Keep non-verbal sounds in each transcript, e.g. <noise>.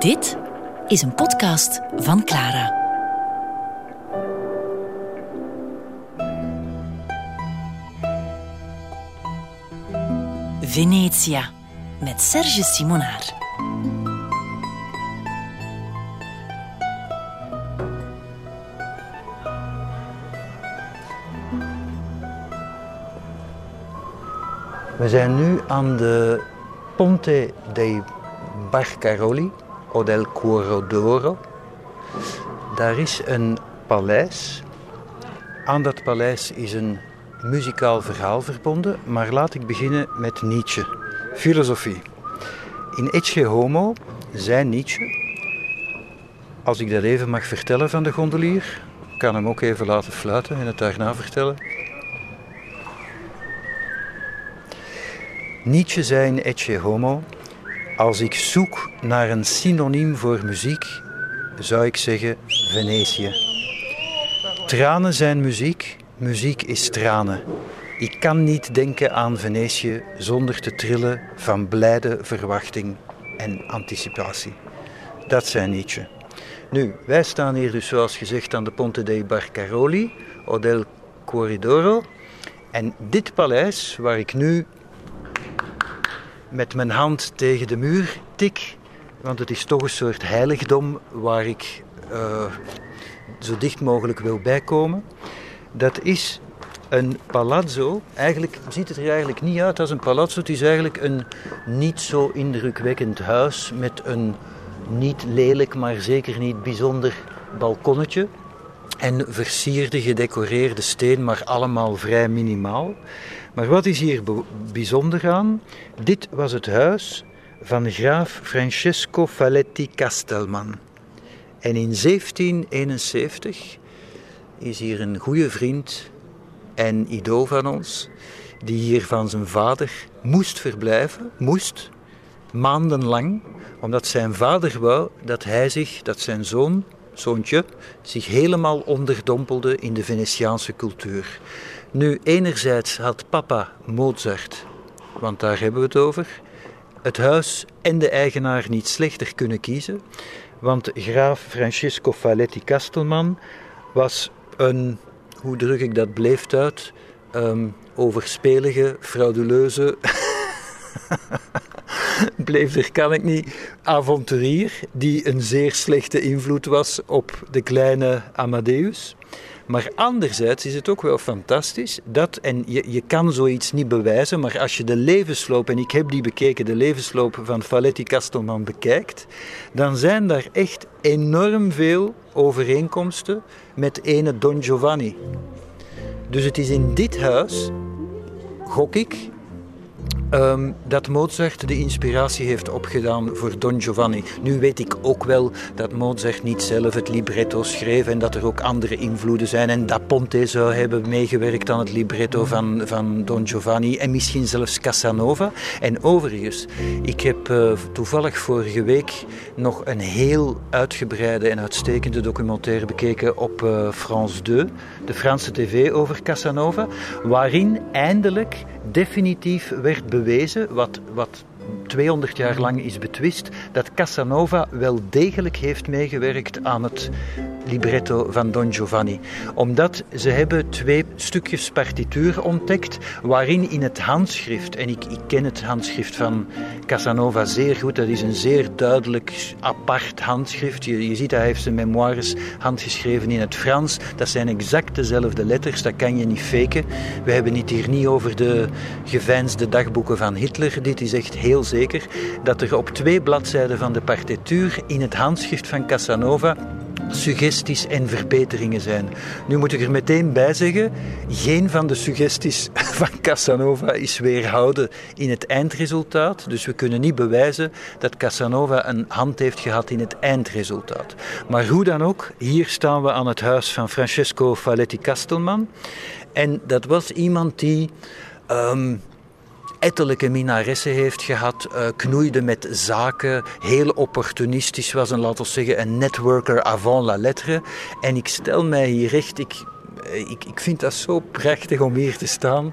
Dit is een podcast van Clara. Venetia met Serge Simonaar. We zijn nu aan de Ponte dei Barcaroli, o del Cuore d'Oro. Daar is een paleis. Aan dat paleis is een muzikaal verhaal verbonden, maar laat ik beginnen met Nietzsche. Filosofie. In Ecce Homo zei Nietzsche, als ik dat even mag vertellen van de gondelier, kan hem ook even laten fluiten en het daarna vertellen. Nietzsche zei in Ecce Homo, als ik zoek naar een synoniem voor muziek, zou ik zeggen Venetië. Tranen zijn muziek, muziek is tranen. Ik kan niet denken aan Venetië zonder te trillen van blijde verwachting en anticipatie. Dat zei Nietzsche. Nu, wij staan hier dus zoals gezegd aan de Ponte dei Barcaroli, o del Corridoro. En dit paleis, waar ik nu met mijn hand tegen de muur tik, want het is toch een soort heiligdom waar ik uh, zo dicht mogelijk wil bijkomen. Dat is een palazzo. Eigenlijk ziet het er eigenlijk niet uit als een palazzo. Het is eigenlijk een niet zo indrukwekkend huis met een niet lelijk, maar zeker niet bijzonder balkonnetje. En versierde, gedecoreerde steen, maar allemaal vrij minimaal. Maar wat is hier bijzonder aan? Dit was het huis van graaf Francesco Faletti Castelman. En in 1771 is hier een goede vriend en idool van ons, die hier van zijn vader moest verblijven, moest, maandenlang, omdat zijn vader wou dat hij zich, dat zijn zoon, zoontje, zich helemaal onderdompelde in de Venetiaanse cultuur. Nu, enerzijds had papa Mozart, want daar hebben we het over, het huis en de eigenaar niet slechter kunnen kiezen, want graaf Francesco Faletti Castelman was een, hoe druk ik dat bleef uit, um, overspelige, frauduleuze, <laughs> bleef er kan ik niet, avonturier die een zeer slechte invloed was op de kleine Amadeus. Maar anderzijds is het ook wel fantastisch dat, en je, je kan zoiets niet bewijzen, maar als je de levensloop, en ik heb die bekeken, de levensloop van Faletti Castelman bekijkt, dan zijn daar echt enorm veel overeenkomsten met ene Don Giovanni. Dus het is in dit huis, gok ik, Um, dat Mozart de inspiratie heeft opgedaan voor Don Giovanni. Nu weet ik ook wel dat Mozart niet zelf het libretto schreef en dat er ook andere invloeden zijn. En dat Ponte zou hebben meegewerkt aan het libretto van, van Don Giovanni en misschien zelfs Casanova. En overigens, ik heb uh, toevallig vorige week nog een heel uitgebreide en uitstekende documentaire bekeken op uh, France 2, de Franse tv over Casanova, waarin eindelijk definitief werd bewezen, wat, wat 200 jaar lang is betwist, dat Casanova wel degelijk heeft meegewerkt aan het libretto van Don Giovanni. Omdat ze hebben twee stukjes partituur ontdekt waarin in het handschrift, en ik, ik ken het handschrift van Casanova zeer goed, dat is een zeer duidelijk apart handschrift. Je, je ziet, hij heeft zijn memoires handgeschreven in het Frans. Dat zijn exact dezelfde letters, dat kan je niet faken. We hebben het hier niet over de geveinsde dagboeken van Hitler. Dit is echt zeker dat er op twee bladzijden van de partituur in het handschrift van Casanova suggesties en verbeteringen zijn. Nu moet ik er meteen bij zeggen, geen van de suggesties <laughs> van Casanova is weerhouden in het eindresultaat. Dus we kunnen niet bewijzen dat Casanova een hand heeft gehad in het eindresultaat. Maar hoe dan ook, hier staan we aan het huis van Francesco Faletti Castelman. En dat was iemand die um, ettelijke minaressen heeft gehad, uh, knoeide met zaken, heel opportunistisch was en laten we zeggen een networker avant la lettre. En ik stel mij hier recht, ik, ik, ik vind dat zo prachtig om hier te staan.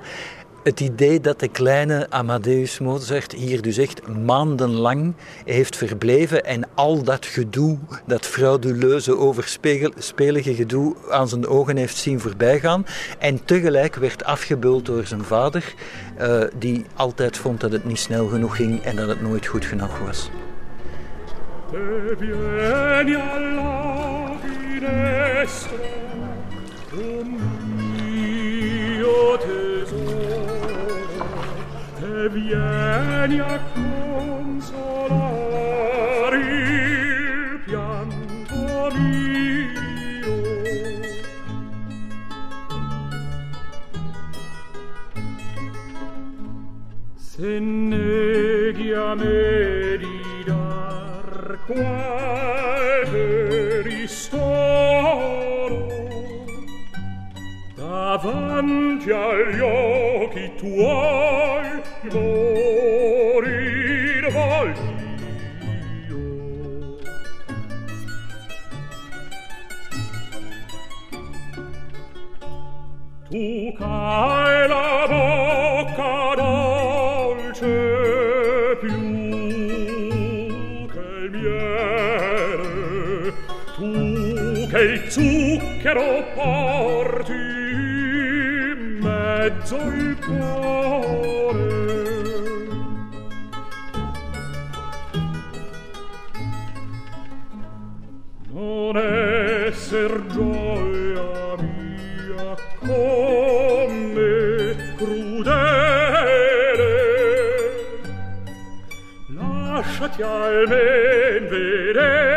het idee dat de kleine Amadeus Mozart hier dus echt maandenlang heeft verbleven en al dat gedoe, dat frauduleuze, overspelige gedoe aan zijn ogen heeft zien voorbijgaan. En tegelijk werd afgebeuld door zijn vader, uh, die altijd vond dat het niet snel genoeg ging en dat het nooit goed genoeg was. Se neghi a me di quale ristoro davanti agli occhi tuoi morir voglio tu cai la bocca che il zucchero porti in mezzo il cuore. Non esser gioia mia come crudele, lasciati almen veder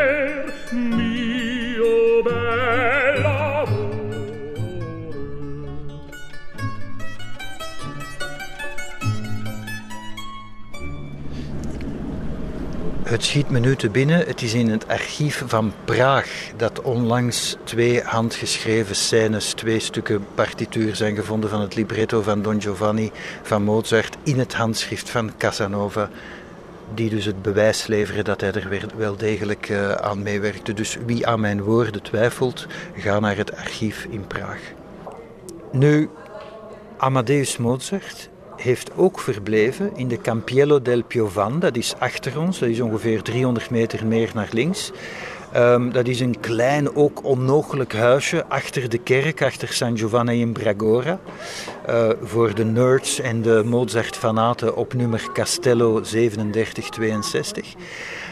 Het schiet me nu te binnen. Het is in het archief van Praag dat onlangs twee handgeschreven scènes, twee stukken partituur zijn gevonden van het libretto van Don Giovanni van Mozart in het handschrift van Casanova die dus het bewijs leveren dat hij er wel degelijk uh, aan meewerkte. Dus wie aan mijn woorden twijfelt, ga naar het archief in Praag. Nu, Amadeus Mozart heeft ook verbleven in de Campiello del Piovan, dat is achter ons, dat is ongeveer 300 meter meer naar links. Um, dat is een klein, ook onmogelijk huisje achter de kerk, achter San Giovanni in Bragora. Uh, voor de nerds en de Mozart-fanaten op nummer Castello 3762.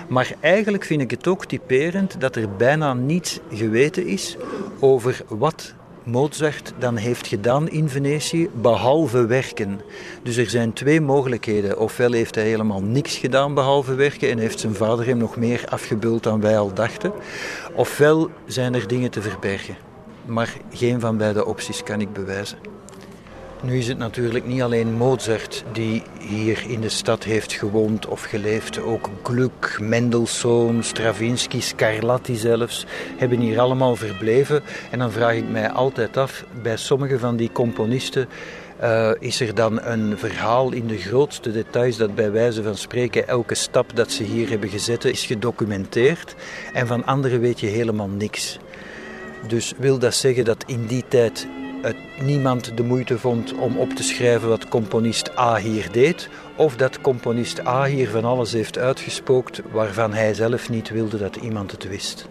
Maar eigenlijk vind ik het ook typerend dat er bijna niets geweten is over wat Mozart dan heeft gedaan in Venetië, behalve werken. Dus er zijn twee mogelijkheden. Ofwel heeft hij helemaal niks gedaan behalve werken en heeft zijn vader hem nog meer afgebeuld dan wij al dachten. Ofwel zijn er dingen te verbergen. Maar geen van beide opties kan ik bewijzen. Nu is het natuurlijk niet alleen Mozart die hier in de stad heeft gewoond of geleefd. Ook Gluck, Mendelssohn, Stravinsky, Scarlatti zelfs hebben hier allemaal verbleven. En dan vraag ik mij altijd af, bij sommige van die componisten uh, is er dan een verhaal in de grootste details dat bij wijze van spreken elke stap dat ze hier hebben gezet is gedocumenteerd. En van anderen weet je helemaal niks. Dus wil dat zeggen dat in die tijd het niemand de moeite vond om op te schrijven wat componist A hier deed, of dat componist A hier van alles heeft uitgespookt waarvan hij zelf niet wilde dat iemand het wist.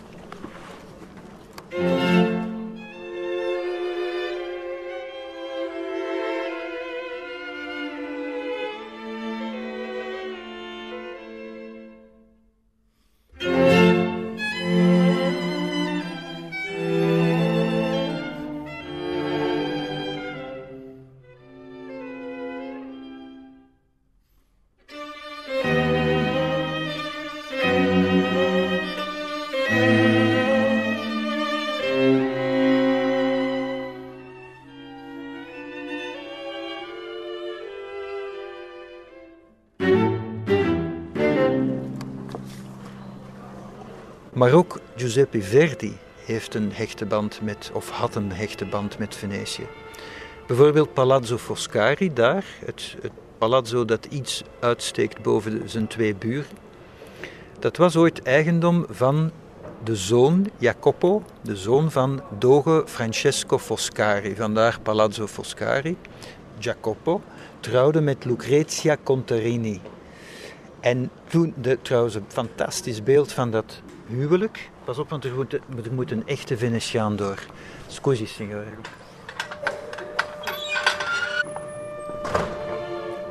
Maar ook Giuseppe Verdi heeft een hechte band met, of had een hechte band met Venetië. Bijvoorbeeld Palazzo Foscari daar, het, het palazzo dat iets uitsteekt boven zijn twee buren. Dat was ooit eigendom van de zoon Jacopo, de zoon van doge Francesco Foscari, vandaar Palazzo Foscari. Jacopo trouwde met Lucrezia Contarini. En toen, de, trouwens, een fantastisch beeld van dat huwelijk. Pas op, want er moet, een echte Venetiaan door. Scusi, signore.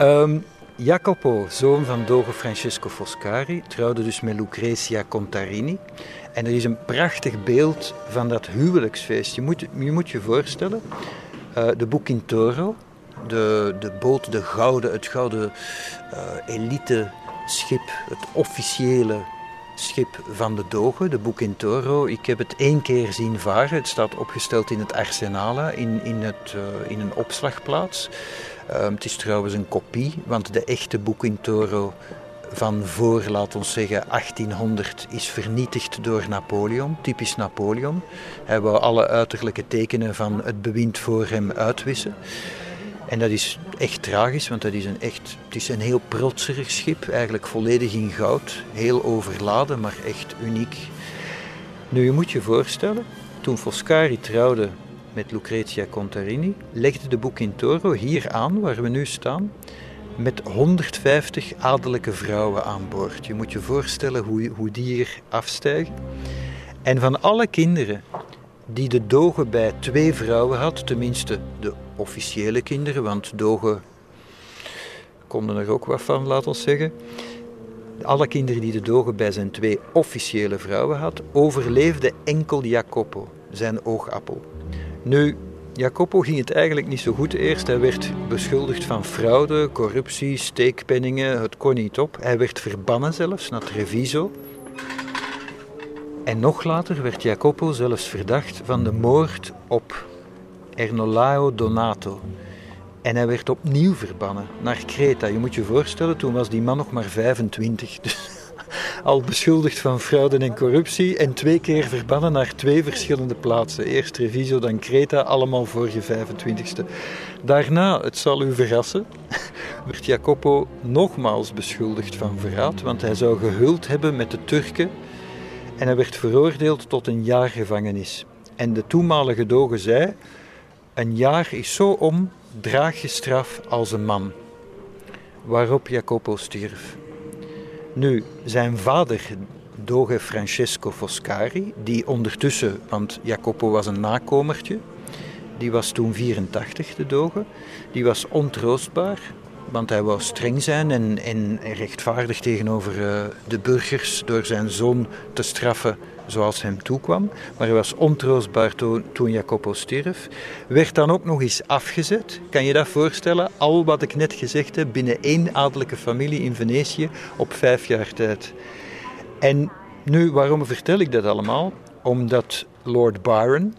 Um, Jacopo, zoon van doge Francesco Foscari, trouwde dus met Lucrezia Contarini. En er is een prachtig beeld van dat huwelijksfeest. Je moet je, moet je voorstellen, uh, de Bucintoro, de, de boot, de gouden, het gouden uh, elite schip, het officiële schip van de Doge, de Bucintoro. Ik heb het één keer zien varen. Het staat opgesteld in het Arsenala, in, in, het, uh, in een opslagplaats. Um, het is trouwens een kopie, want de echte Bucintoro van voor, laten we zeggen, 1800 is vernietigd door Napoleon, typisch Napoleon. Hij wou alle uiterlijke tekenen van het bewind voor hem uitwissen. En dat is echt tragisch, want dat is een echt, het is een heel protserig schip, eigenlijk volledig in goud, heel overladen, maar echt uniek. Nu, je moet je voorstellen, toen Foscari trouwde met Lucrezia Contarini, legde de boek in Toro hier aan, waar we nu staan, met 150 adellijke vrouwen aan boord. Je moet je voorstellen hoe, hoe die hier afstijgen. En van alle kinderen die de doge bij twee vrouwen had, tenminste de officiële kinderen, want dogen konden er ook wat van, laat ons zeggen. Alle kinderen die de doge bij zijn twee officiële vrouwen had, overleefde enkel Jacopo, zijn oogappel. Nu, Jacopo ging het eigenlijk niet zo goed eerst. Hij werd beschuldigd van fraude, corruptie, steekpenningen. Het kon niet op. Hij werd verbannen zelfs naar Treviso. En nog later werd Jacopo zelfs verdacht van de moord op Ernolao Donato. En hij werd opnieuw verbannen naar Creta. Je moet je voorstellen, toen was die man nog maar 25. <laughs> Dus al beschuldigd van fraude en corruptie en twee keer verbannen naar twee verschillende plaatsen. Eerst Treviso, dan Creta, allemaal voor je 25ste. Daarna, het zal u verrassen, <laughs> werd Jacopo nogmaals beschuldigd van verraad, want hij zou gehuld hebben met de Turken en hij werd veroordeeld tot een jaar gevangenis. En de toenmalige doge zei: Een jaar is zo om, draag je straf als een man. Waarop Jacopo stierf. Nu, zijn vader, doge Francesco Foscari, die ondertussen, want Jacopo was een nakomertje, die was toen 84, de doge, die was ontroostbaar, want hij wou streng zijn en, en rechtvaardig tegenover uh, de burgers door zijn zoon te straffen zoals hem toekwam. Maar hij was ontroostbaar toen, toen Jacopo stierf. Werd dan ook nog eens afgezet. Kan je dat voorstellen? Al wat ik net gezegd heb binnen één adellijke familie in Venetië op vijf jaar tijd. En nu, waarom vertel ik dat allemaal? Omdat Lord Byron,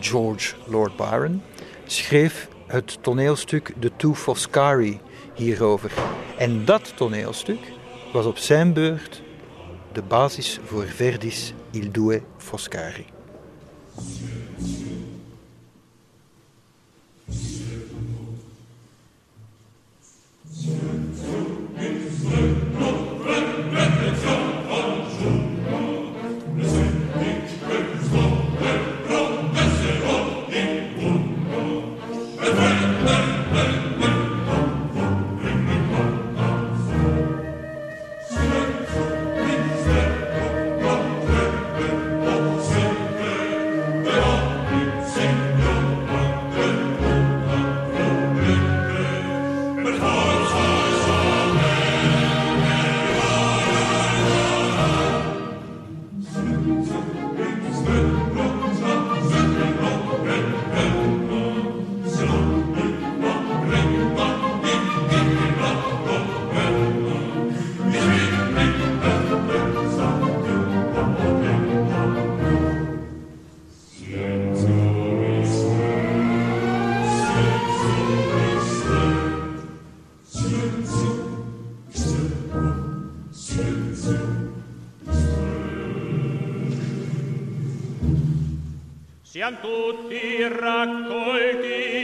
George Lord Byron, schreef het toneelstuk The Two Foscari hierover. En dat toneelstuk was op zijn beurt de basis voor Verdi's Il Due Foscari. Siam tutti raccolti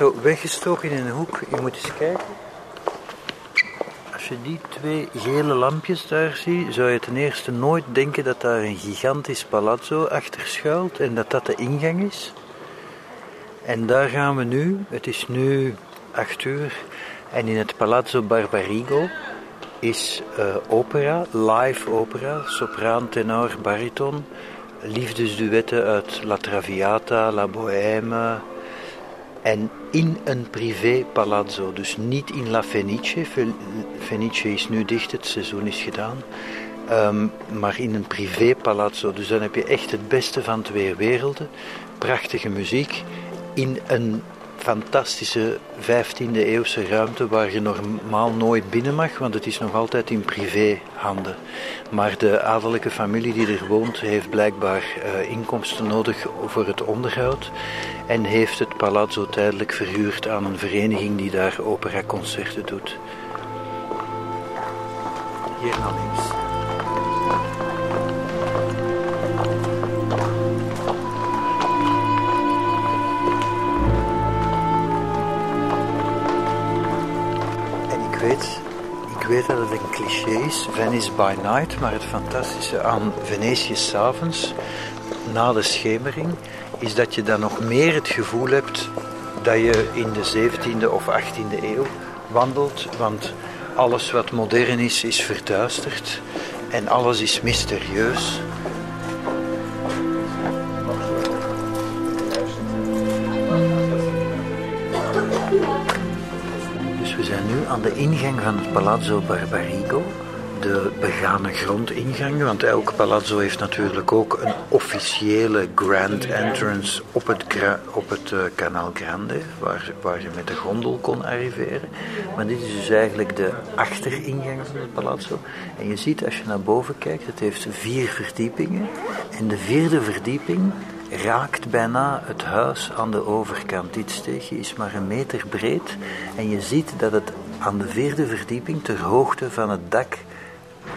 zo weggestoken in een hoek. Je moet eens kijken. Als je die twee gele lampjes daar ziet, zou je ten eerste nooit denken dat daar een gigantisch palazzo achter schuilt en dat dat de ingang is. En daar gaan we nu. Het is nu acht uur. En in het Palazzo Barbarigo is uh, opera, live opera, sopraan, tenor, bariton, liefdesduetten uit La Traviata, La Bohème. En in een privé palazzo, dus niet in La Fenice. Fenice is nu dicht, het seizoen is gedaan. Um, maar in een privé palazzo. Dus dan heb je echt het beste van twee werelden. Prachtige muziek in een fantastische 15e eeuwse ruimte waar je normaal nooit binnen mag, want het is nog altijd in privéhanden. Maar de adellijke familie die er woont heeft blijkbaar uh, inkomsten nodig voor het onderhoud en heeft het palazzo tijdelijk verhuurd aan een vereniging die daar operaconcerten doet. Hier naar links. Weet dat het een cliché is, Venice by night, maar het fantastische aan Venetië s'avonds, na de schemering, is dat je dan nog meer het gevoel hebt dat je in de 17e of 18e eeuw wandelt, want alles wat modern is, is verduisterd en alles is mysterieus. Aan de ingang van het Palazzo Barbarigo, de begane grondingang, want elk palazzo heeft natuurlijk ook een officiële grand entrance op het, op het uh, Canal Grande, waar, waar je met de gondel kon arriveren. Maar dit is dus eigenlijk de achteringang van het palazzo. En je ziet als je naar boven kijkt, het heeft vier verdiepingen. En de vierde verdieping raakt bijna het huis aan de overkant. Dit steegje is maar een meter breed en je ziet dat het aan de vierde verdieping ter hoogte van het dak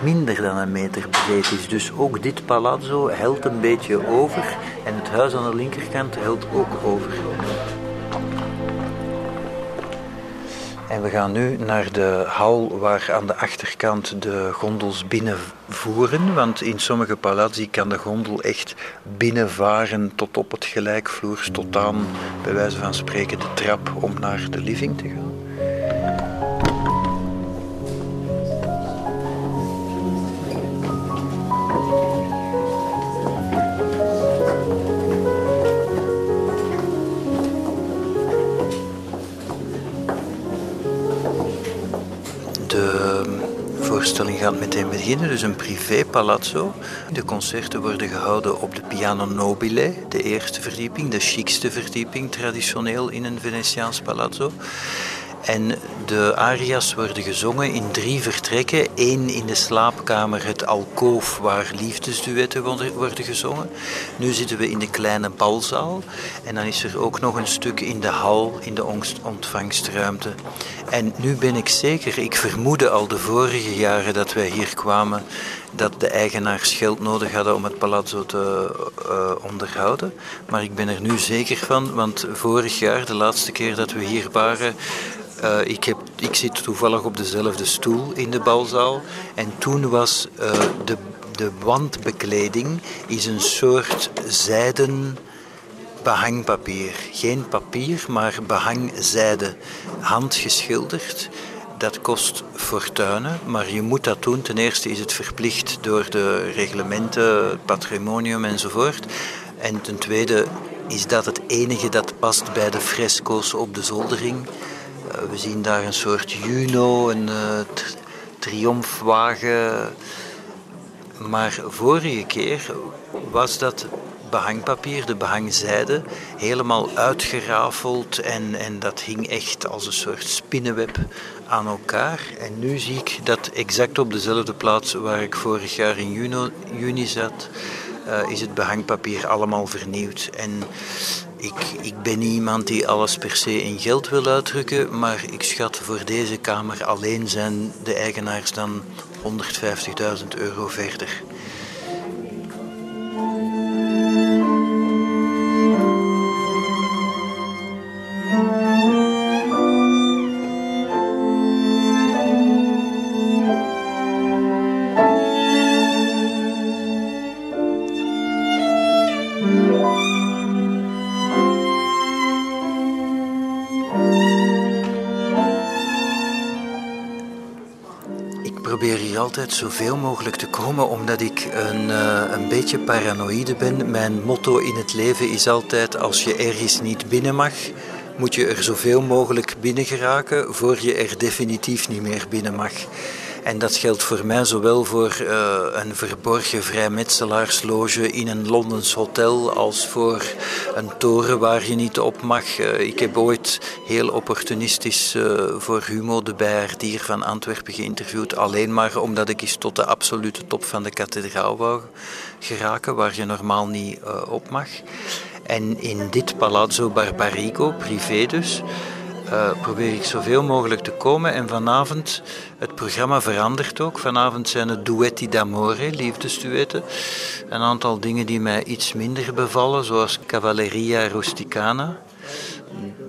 minder dan een meter breed is. Dus ook dit palazzo helt een beetje over en het huis aan de linkerkant helt ook over. En we gaan nu naar de hal waar aan de achterkant de gondels binnenvoeren. Want in sommige palazzi kan de gondel echt binnenvaren tot op het gelijkvloers, tot aan, bij wijze van spreken, de trap om naar de living te gaan. Gaat meteen beginnen, dus een privé palazzo. De concerten worden gehouden op de Piano Nobile, de eerste verdieping, de chicste verdieping traditioneel in een Venetiaans palazzo. En de aria's worden gezongen in drie vertrekken. Eén in de slaapkamer, het alkoof, waar liefdesduetten worden gezongen. Nu zitten we in de kleine balzaal. En dan is er ook nog een stuk in de hal, in de ontvangstruimte. En nu ben ik zeker, ik vermoedde al de vorige jaren dat wij hier kwamen, dat de eigenaars geld nodig hadden om het palazzo te uh, onderhouden. Maar ik ben er nu zeker van, want vorig jaar, de laatste keer dat we hier waren, uh, ik, heb, ik zit toevallig op dezelfde stoel in de balzaal. En toen was uh, de, de wandbekleding is een soort zijden behangpapier. Geen papier, maar behangzijde. Handgeschilderd. Dat kost fortuinen, maar je moet dat doen. Ten eerste is het verplicht door de reglementen, het patrimonium enzovoort. En ten tweede is dat het enige dat past bij de fresco's op de zoldering. Eh, we zien daar een soort Juno, een uh, triomfwagen. Maar vorige keer was dat behangpapier, de behangzijde, helemaal uitgerafeld en, en dat hing echt als een soort spinnenweb aan elkaar. En nu zie ik dat exact op dezelfde plaats waar ik vorig jaar in juni, zat, uh, is het behangpapier allemaal vernieuwd. En ik, ik ben niet iemand die alles per se in geld wil uitdrukken, maar ik schat voor deze kamer alleen zijn de eigenaars dan 150.000 euro verder. Altijd zoveel mogelijk te komen omdat ik een, uh, een beetje paranoïde ben. Mijn motto in het leven is altijd als je ergens niet binnen mag, moet je er zoveel mogelijk binnen geraken voor je er definitief niet meer binnen mag. En dat geldt voor mij zowel voor uh, een verborgen vrijmetselaarsloge in een Londens hotel als voor een toren waar je niet op mag. Uh, ik heb ooit heel opportunistisch uh, voor Humo de Bijaardier van Antwerpen geïnterviewd, alleen maar omdat ik eens tot de absolute top van de kathedraal wou geraken, waar je normaal niet op mag. En in dit Palazzo Barbarigo, privé dus, uh, probeer ik zoveel mogelijk te komen. En vanavond, het programma verandert ook. Vanavond zijn het duetti d'amore, liefdesduetten. Een aantal dingen die mij iets minder bevallen, zoals Cavalleria Rusticana.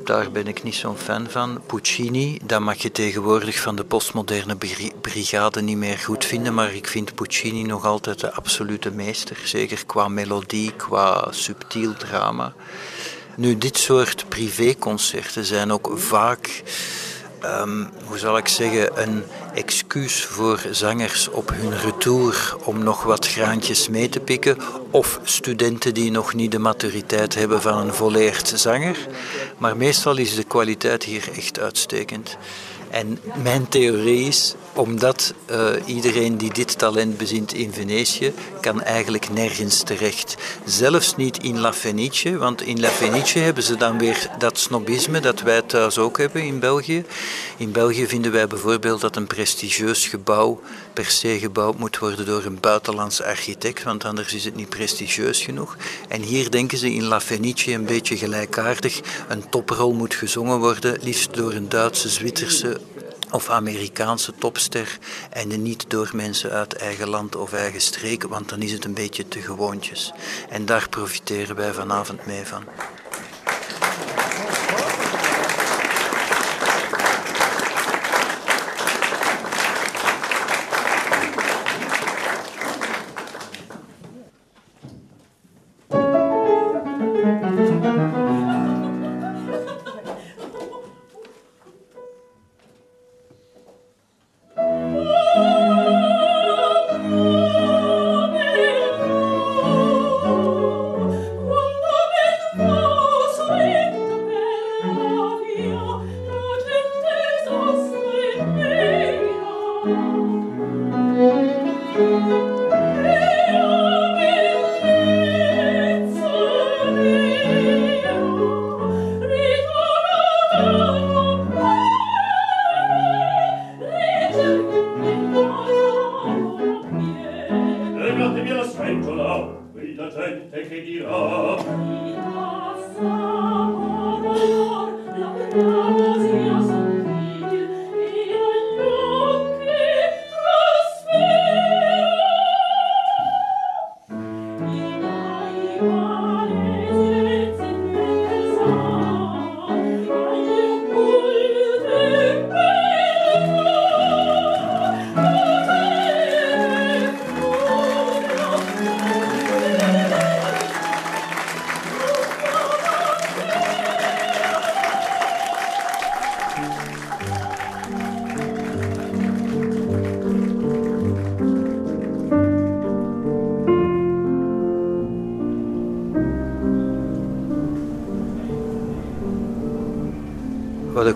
Daar ben ik niet zo'n fan van. Puccini, dat mag je tegenwoordig van de postmoderne brigade niet meer goed vinden, maar ik vind Puccini nog altijd de absolute meester. Zeker qua melodie, qua subtiel drama. Nu, dit soort privéconcerten zijn ook vaak, um, hoe zal ik zeggen, een excuus voor zangers op hun retour om nog wat graantjes mee te pikken. Of studenten die nog niet de maturiteit hebben van een volleerd zanger. Maar meestal is de kwaliteit hier echt uitstekend. En mijn theorie is, omdat uh, iedereen die dit talent bezint in Venetië, kan eigenlijk nergens terecht. Zelfs niet in La Fenice, want in La Fenice hebben ze dan weer dat snobisme dat wij thuis ook hebben in België. In België vinden wij bijvoorbeeld dat een prestigieus gebouw per se gebouwd moet worden door een buitenlands architect, want anders is het niet prestigieus genoeg. En hier denken ze in La Fenice een beetje gelijkaardig. Een toprol moet gezongen worden, liefst door een Duitse, Zwitserse of Amerikaanse topster en niet door mensen uit eigen land of eigen streek, want dan is het een beetje te gewoontjes. En daar profiteren wij vanavond mee van.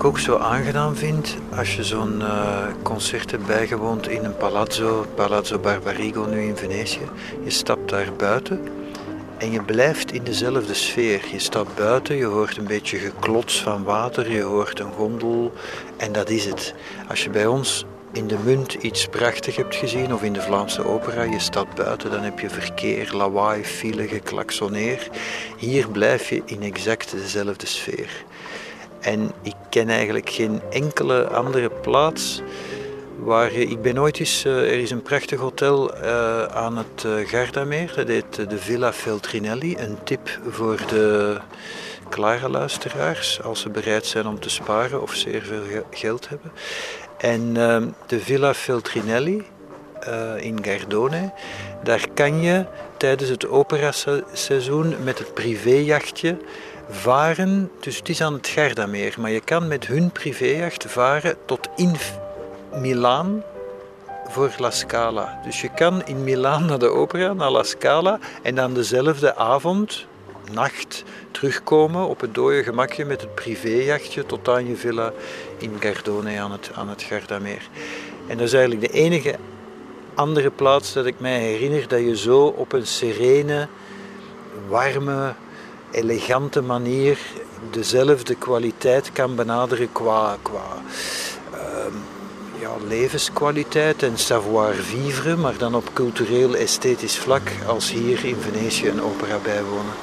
Ook zo aangenaam vind, als je zo'n uh, concert hebt bijgewoond in een palazzo, Palazzo Barbarigo nu in Venetië, je stapt daar buiten en je blijft in dezelfde sfeer. Je stapt buiten, je hoort een beetje geklots van water, je hoort een gondel en dat is het. Als je bij ons in de Munt iets prachtig hebt gezien of in de Vlaamse opera, je stapt buiten, dan heb je verkeer, lawaai, file, geklaksoneer. Hier blijf je in exact dezelfde sfeer. En ik ken eigenlijk geen enkele andere plaats waar. Ik ben ooit eens... Eh, er is een prachtig hotel uh, aan het uh, Gardameer. Dat heet de Villa Feltrinelli. Een tip voor de klare luisteraars als ze bereid zijn om te sparen of zeer veel geld hebben. En ehm, de Villa Feltrinelli in Gardone, daar kan je tijdens het operaseizoen met het privéjachtje varen, dus het is aan het Gardameer, maar je kan met hun privéjacht varen tot in Milaan voor La Scala. Dus je kan in Milaan naar de opera, naar La Scala en dan dezelfde avond, nacht, terugkomen op het dode gemakje met het privéjachtje tot aan je villa in Gardone aan het, aan het Gardameer. En dat is eigenlijk de enige andere plaats dat ik mij herinner dat je zo op een serene, warme, elegante manier dezelfde kwaliteit kan benaderen qua, qua ehm, ja, levenskwaliteit en savoir-vivre, maar dan op cultureel-esthetisch vlak als hier in Venetië een opera bijwonen.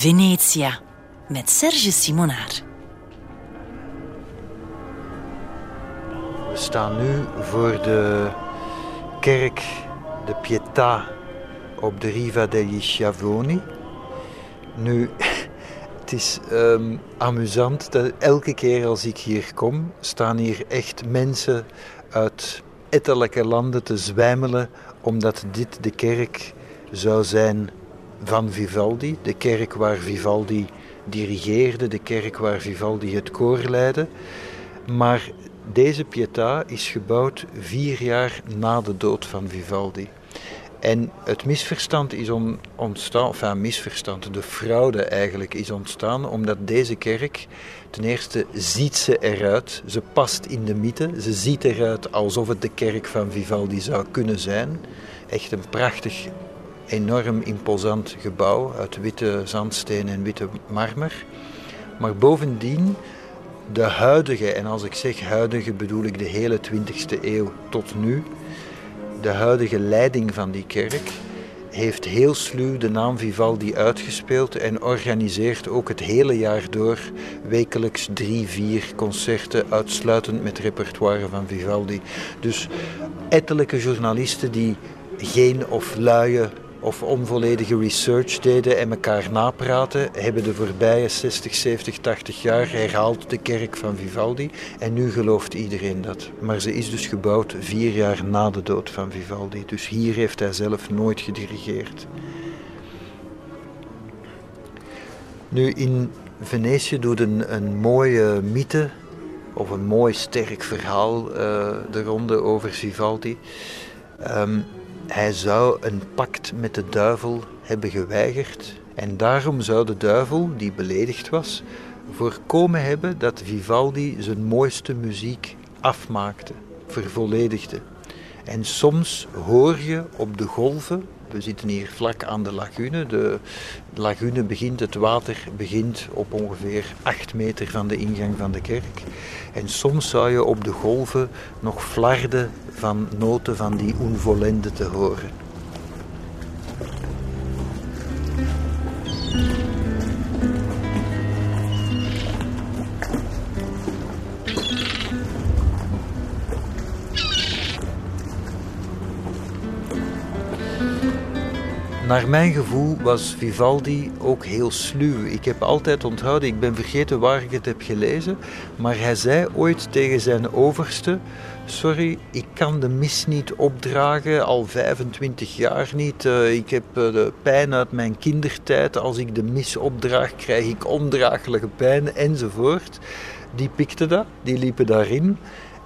Venetia met Serge Simonaar. We staan nu voor de kerk de Pietà op de Riva degli Schiavoni. Nu, <laughs> het is ehm, amusant dat elke keer als ik hier kom, staan hier echt mensen uit ettelijke landen te zwijmelen, omdat dit de kerk zou zijn van Vivaldi, de kerk waar Vivaldi dirigeerde, de kerk waar Vivaldi het koor leidde. Maar deze Pietà is gebouwd vier jaar na de dood van Vivaldi. En het misverstand is ontstaan, enfin misverstand, de fraude eigenlijk is ontstaan omdat deze kerk, ten eerste ziet ze eruit, ze past in de mythe, ze ziet eruit alsof het de kerk van Vivaldi zou kunnen zijn. Echt een prachtig, enorm imposant gebouw uit witte zandsteen en witte marmer. Maar bovendien de huidige, en als ik zeg huidige bedoel ik de hele 20e eeuw tot nu, de huidige leiding van die kerk heeft heel sluw de naam Vivaldi uitgespeeld en organiseert ook het hele jaar door wekelijks drie, vier concerten uitsluitend met repertoire van Vivaldi. Dus ettelijke journalisten die geen of luie of onvolledige research deden en elkaar napraten, hebben de voorbije 60, 70, 80 jaar herhaald de kerk van Vivaldi. En nu gelooft iedereen dat. Maar ze is dus gebouwd vier jaar na de dood van Vivaldi. Dus hier heeft hij zelf nooit gedirigeerd. Nu in Venetië doet een, een mooie mythe of een mooi sterk verhaal uh, de ronde over Vivaldi. Um, hij zou een pact met de duivel hebben geweigerd en daarom zou de duivel, die beledigd was, voorkomen hebben dat Vivaldi zijn mooiste muziek afmaakte, vervolledigde. En soms hoor je op de golven we zitten hier vlak aan de lagune. De lagune begint, het water begint op ongeveer 8 meter van de ingang van de kerk. En soms zou je op de golven nog flarden van noten van die unvolende te horen. Naar mijn gevoel was Vivaldi ook heel sluw. Ik heb altijd onthouden, ik ben vergeten waar ik het heb gelezen, maar hij zei ooit tegen zijn overste: Sorry, ik kan de mis niet opdragen, al 25 jaar niet. Eh, ik heb eh, de pijn uit mijn kindertijd. Als ik de mis opdraag, krijg ik ondraaglijke pijn enzovoort. Die pikte dat, die liepen daarin.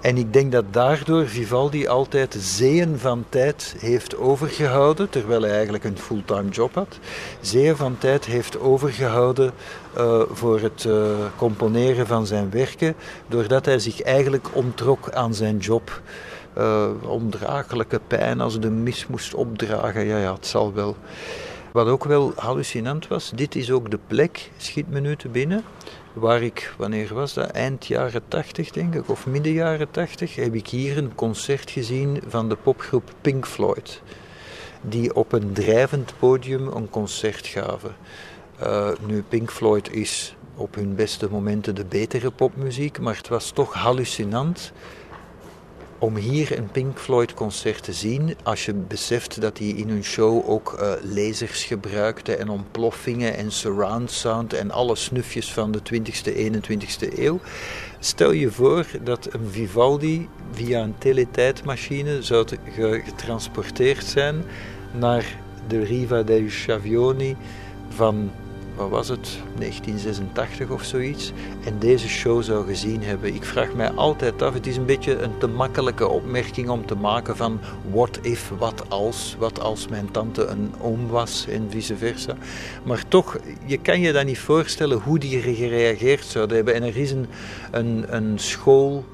En ik denk dat daardoor Vivaldi altijd zeeën van tijd heeft overgehouden, terwijl hij eigenlijk een fulltime job had. Zeeën van tijd heeft overgehouden uh, voor het uh, componeren van zijn werken, doordat hij zich eigenlijk ontrok aan zijn job. Uh, ondraaglijke pijn als de mis moest opdragen, ja, ja, het zal wel. Wat ook wel hallucinant was, dit is ook de plek, schiet me nu te binnen, waar ik, wanneer was dat? Eind jaren 80 denk ik, of midden jaren 80, heb ik hier een concert gezien van de popgroep Pink Floyd. Die op een drijvend podium een concert gaven. Uh, nu, Pink Floyd is op hun beste momenten de betere popmuziek, maar het was toch hallucinant om hier een Pink Floyd concert te zien, als je beseft dat die in hun show ook uh, lasers gebruikten en ontploffingen en surround sound en alle snufjes van de 20e, 21e eeuw. Stel je voor dat een Vivaldi via een teletijdmachine zou getransporteerd zijn naar de Riva dei Schiavioni van wat was het, 1986 of zoiets, en deze show zou gezien hebben. Ik vraag mij altijd af, het is een beetje een te makkelijke opmerking om te maken van what if, wat als, wat als mijn tante een oom was en vice versa. Maar toch, je kan je dat niet voorstellen hoe die gereageerd zouden hebben. En er is een, een, een school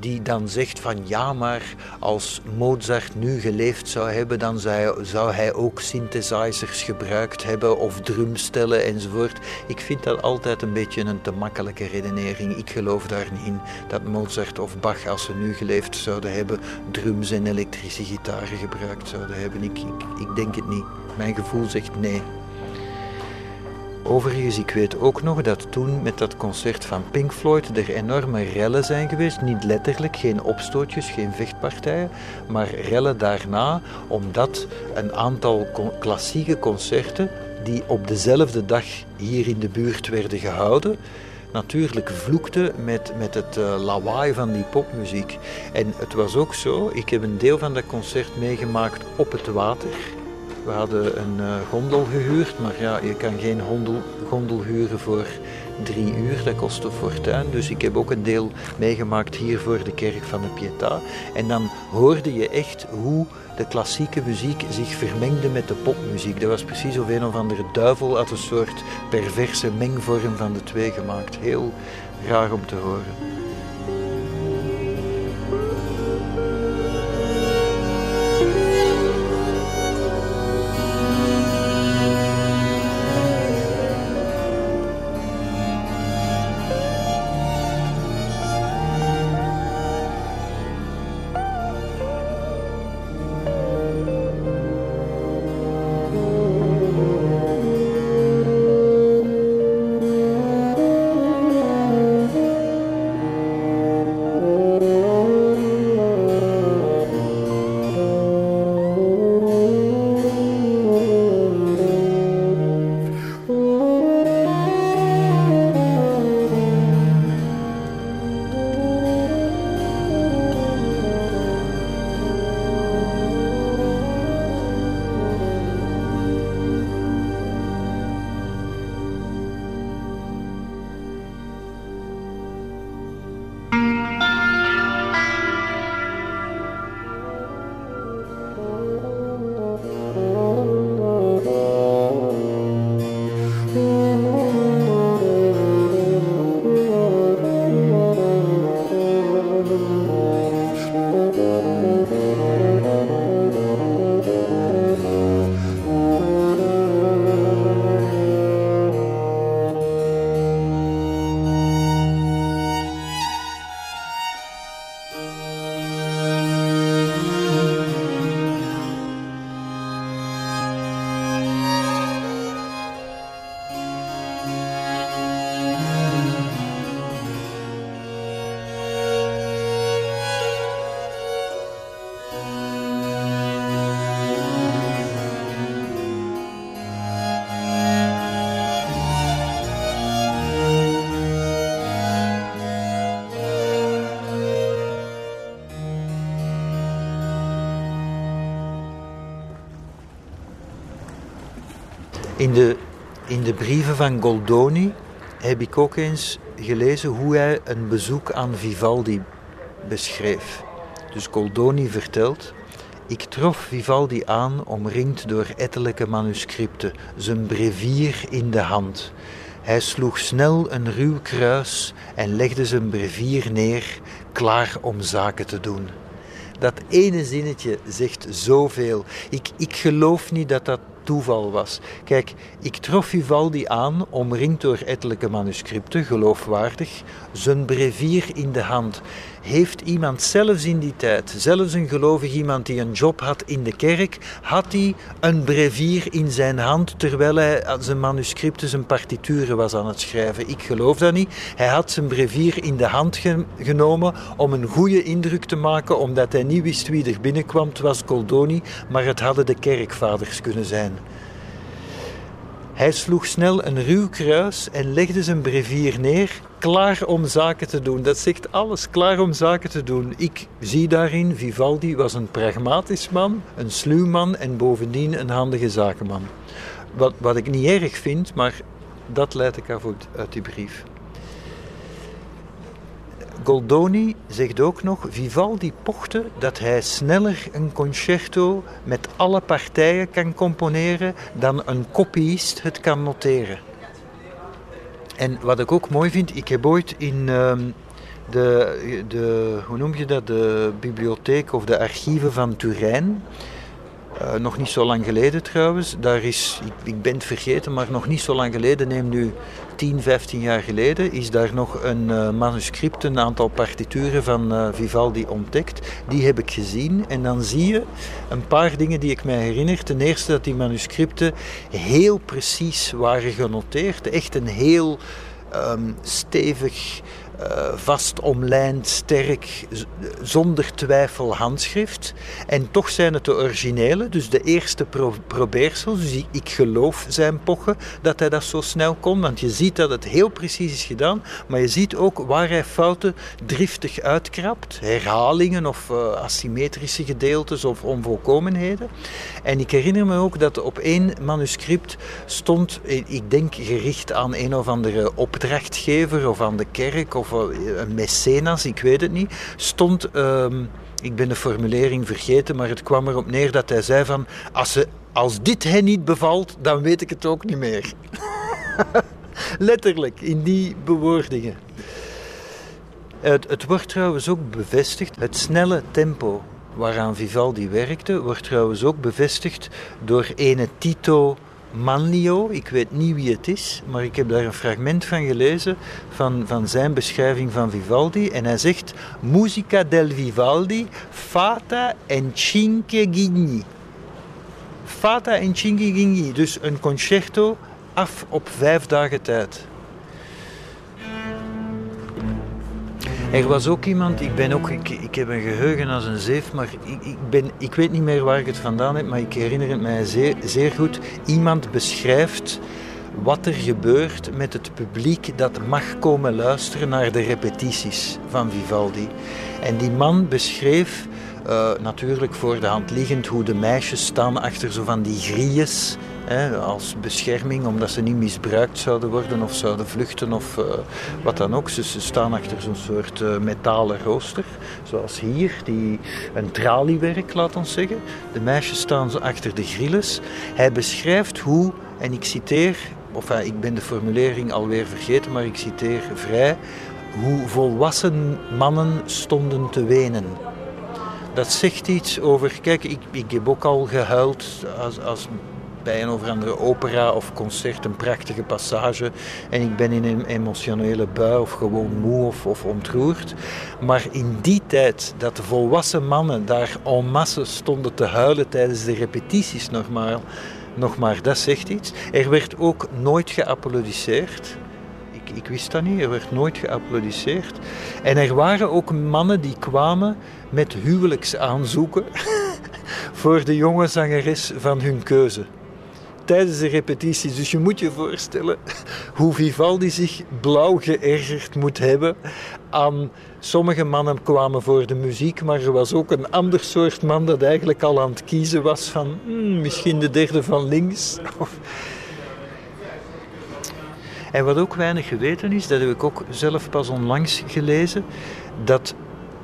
die dan zegt van ja, maar als Mozart nu geleefd zou hebben, dan zou hij ook synthesizers gebruikt hebben of drumstellen enzovoort. Ik vind dat altijd een beetje een te makkelijke redenering. Ik geloof daar niet in dat Mozart of Bach, als ze nu geleefd zouden hebben, drums en elektrische gitaren gebruikt zouden hebben. Ik, ik, ik denk het niet. Mijn gevoel zegt nee. Overigens, ik weet ook nog dat toen met dat concert van Pink Floyd er enorme rellen zijn geweest. Niet letterlijk, geen opstootjes, geen vechtpartijen, maar rellen daarna, omdat een aantal klassieke concerten die op dezelfde dag hier in de buurt werden gehouden, natuurlijk vloekte met, met het uh, lawaai van die popmuziek. En het was ook zo, ik heb een deel van dat concert meegemaakt op het water. We hadden een uh, gondel gehuurd, maar ja, je kan geen gondel, gondel huren voor drie uur, dat kost een fortuin. Dus ik heb ook een deel meegemaakt hier voor de kerk van de Pietà. En dan hoorde je echt hoe de klassieke muziek zich vermengde met de popmuziek. Dat was precies of een of andere duivel had een soort perverse mengvorm van de twee gemaakt. Heel graag om te horen. In de, in de brieven van Goldoni heb ik ook eens gelezen hoe hij een bezoek aan Vivaldi beschreef. Dus Goldoni vertelt. Ik trof Vivaldi aan, omringd door ettelijke manuscripten, zijn brevier in de hand. Hij sloeg snel een ruw kruis en legde zijn brevier neer, klaar om zaken te doen. Dat ene zinnetje zegt zoveel. Ik, ik geloof niet dat dat toeval was. Kijk, ik trof Vivaldi aan, omringd door ettelijke manuscripten, geloofwaardig, zijn brevier in de hand. Heeft iemand zelfs in die tijd, zelfs een gelovig iemand die een job had in de kerk, had hij een brevier in zijn hand terwijl hij zijn manuscripten, zijn partituren was aan het schrijven? Ik geloof dat niet. Hij had zijn brevier in de hand genomen om een goede indruk te maken, omdat hij niet wist wie er binnenkwam. Het was Goldoni, maar het hadden de kerkvaders kunnen zijn. Hij sloeg snel een ruw kruis en legde zijn brevier neer, klaar om zaken te doen. Dat zegt alles, klaar om zaken te doen. Ik zie daarin, Vivaldi was een pragmatisch man, een sluw man en bovendien een handige zakenman. Wat, wat ik niet erg vind, maar dat leid ik af uit die brief. Goldoni zegt ook nog, Vivaldi pochte dat hij sneller een concerto met alle partijen kan componeren dan een kopiist het kan noteren. En wat ik ook mooi vind, ik heb ooit in ehm, de, de, hoe noem je dat, de bibliotheek of de archieven van Turijn Uh, nog niet zo lang geleden trouwens. Daar is, ik, ik, ben het vergeten, maar nog niet zo lang geleden, neem nu 10, 15 jaar geleden, is daar nog een uh, manuscript, een aantal partituren van uh, Vivaldi ontdekt. Die heb ik gezien en dan zie je een paar dingen die ik mij herinner. Ten eerste dat die manuscripten heel precies waren genoteerd. Echt een heel um, stevig uh, vast omlijnd, sterk, zonder twijfel handschrift. En toch zijn het de originele, dus de eerste pro probeersels. Dus ik, geloof zijn pochen dat hij dat zo snel kon, want je ziet dat het heel precies is gedaan, maar je ziet ook waar hij fouten driftig uitkrapt, herhalingen of uh, asymmetrische gedeeltes of onvolkomenheden. En ik herinner me ook dat op één manuscript stond, ik denk gericht aan een of andere opdrachtgever of aan de kerk of een mecenas, ik weet het niet, stond. Um, ik ben de formulering vergeten, maar het kwam erop neer dat hij zei van als, ze, als dit hen niet bevalt, dan weet ik het ook niet meer. <laughs> Letterlijk, in die bewoordingen. Het, het wordt trouwens ook bevestigd, het snelle tempo waaraan Vivaldi werkte, wordt trouwens ook bevestigd door ene Tito Manlio. Ik weet niet wie het is, maar ik heb daar een fragment van gelezen van, van zijn beschrijving van Vivaldi. En hij zegt: Musica del Vivaldi, fata en cinque gigni. Fata en cinque gigni, dus een concerto af op vijf dagen tijd. Er was ook iemand, ik, ben ook, ik, heb een geheugen als een zeef, maar ik, ik, ben, ik weet niet meer waar ik het vandaan heb, maar ik herinner het mij zeer, zeer goed. Iemand beschrijft wat er gebeurt met het publiek dat mag komen luisteren naar de repetities van Vivaldi. En die man beschreef uh, natuurlijk voor de hand liggend hoe de meisjes staan achter zo van die grilles als bescherming, omdat ze niet misbruikt zouden worden of zouden vluchten of uh, wat dan ook. Dus ze staan achter zo'n soort uh, metalen rooster, zoals hier, die een traliewerk, laat ons zeggen. De meisjes staan achter de grilles. Hij beschrijft hoe, en ik citeer, of uh, ik ben de formulering alweer vergeten, maar ik citeer vrij, hoe volwassen mannen stonden te wenen dat zegt iets over. Kijk, ik, ik heb ook al gehuild als, als bij een of andere opera of concert een prachtige passage en ik ben in een emotionele bui of gewoon moe of, of ontroerd. Maar in die tijd dat de volwassen mannen daar en masse stonden te huilen tijdens de repetities nogmaals, nog maar, dat zegt iets. Er werd ook nooit geapplaudisseerd. Ik, ik wist dat niet, er werd nooit geapplaudisseerd. En er waren ook mannen die kwamen met huwelijksaanzoeken <laughs> voor de jonge zangeres van hun keuze tijdens de repetities. Dus je moet je voorstellen <laughs> hoe Vivaldi zich blauw geërgerd moet hebben aan... Sommige mannen kwamen voor de muziek, maar er was ook een ander soort man dat eigenlijk al aan het kiezen was van hmm, misschien de derde van links. <laughs> En wat ook weinig geweten is, dat heb ik ook zelf pas onlangs gelezen, dat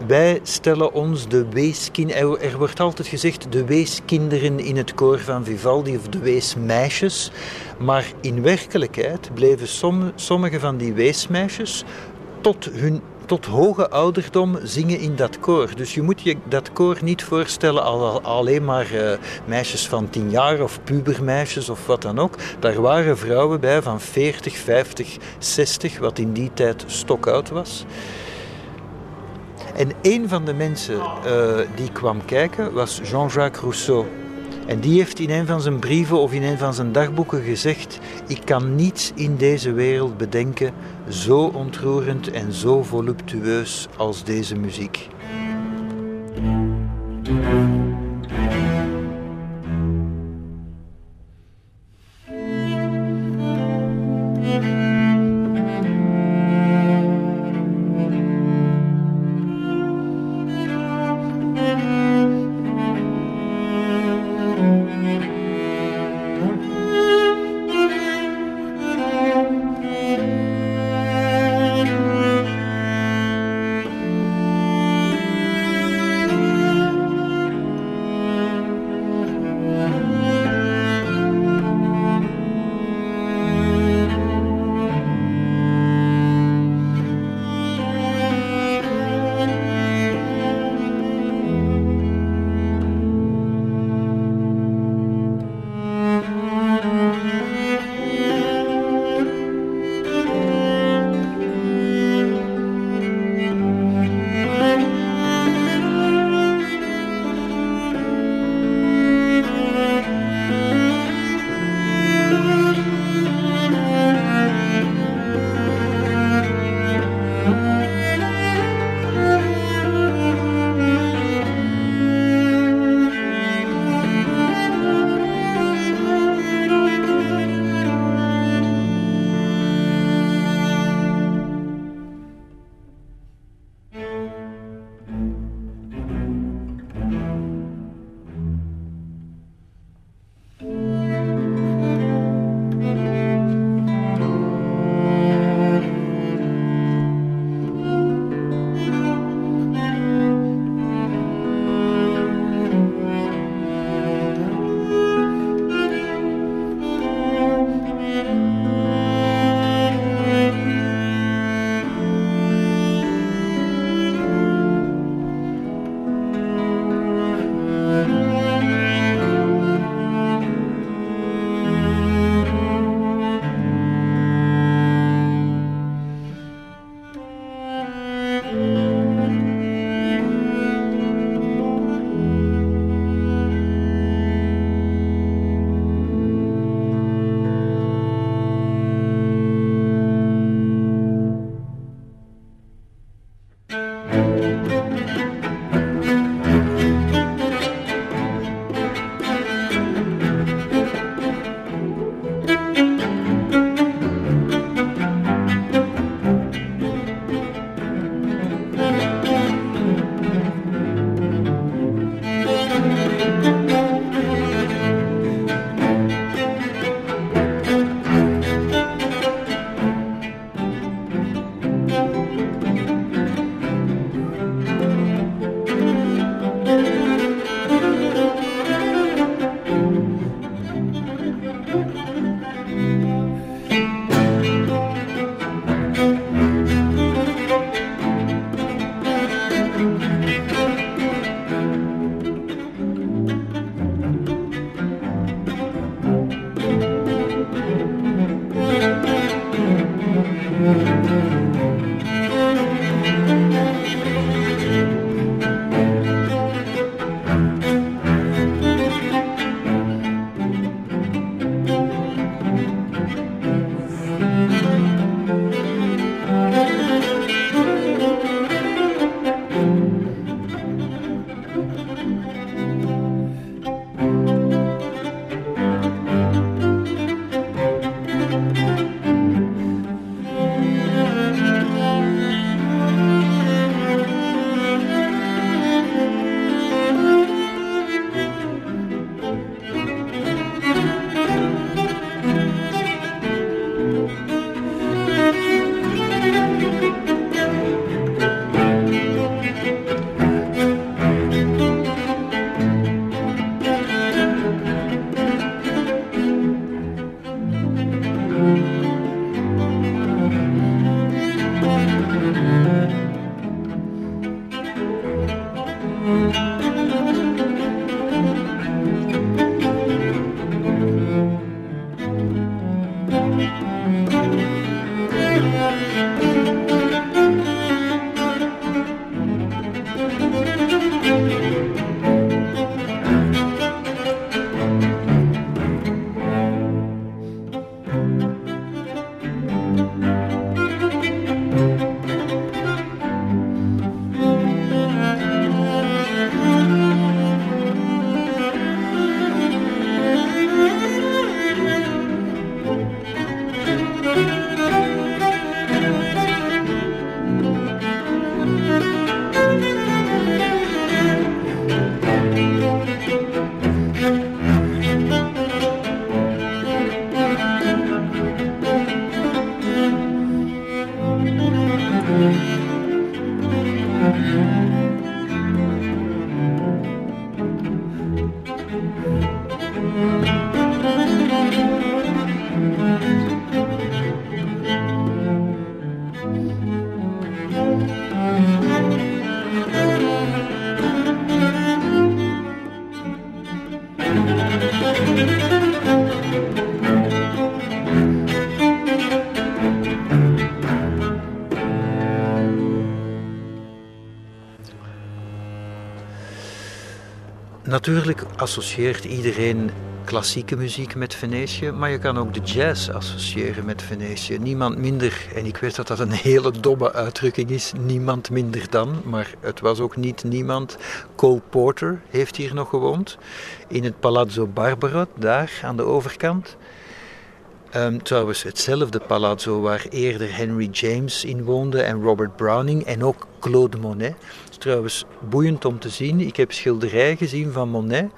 wij stellen ons de weeskinderen. Er wordt altijd gezegd de weeskinderen in het koor van Vivaldi of de weesmeisjes. Maar in werkelijkheid bleven sommige van die weesmeisjes tot hun tot hoge ouderdom zingen in dat koor. Dus je moet je dat koor niet voorstellen als alleen maar uh, meisjes van 10 jaar of pubermeisjes of wat dan ook. Daar waren vrouwen bij van 40, 50, 60, wat in die tijd stokoud was. En een van de mensen uh, die kwam kijken was Jean-Jacques Rousseau. En die heeft in een van zijn brieven of in een van zijn dagboeken gezegd: Ik kan niets in deze wereld bedenken zo ontroerend en zo voluptueus als deze muziek. Natuurlijk associeert iedereen klassieke muziek met Venetië, maar je kan ook de jazz associëren met Venetië. Niemand minder, en ik weet dat dat een hele domme uitdrukking is, niemand minder dan, maar het was ook niet niemand. Cole Porter heeft hier nog gewoond, in het Palazzo Barbaro, daar aan de overkant. Um, trouwens, hetzelfde palazzo waar eerder Henry James in woonde en Robert Browning en ook Claude Monet. Het is trouwens boeiend om te zien. Ik heb schilderijen gezien van Monet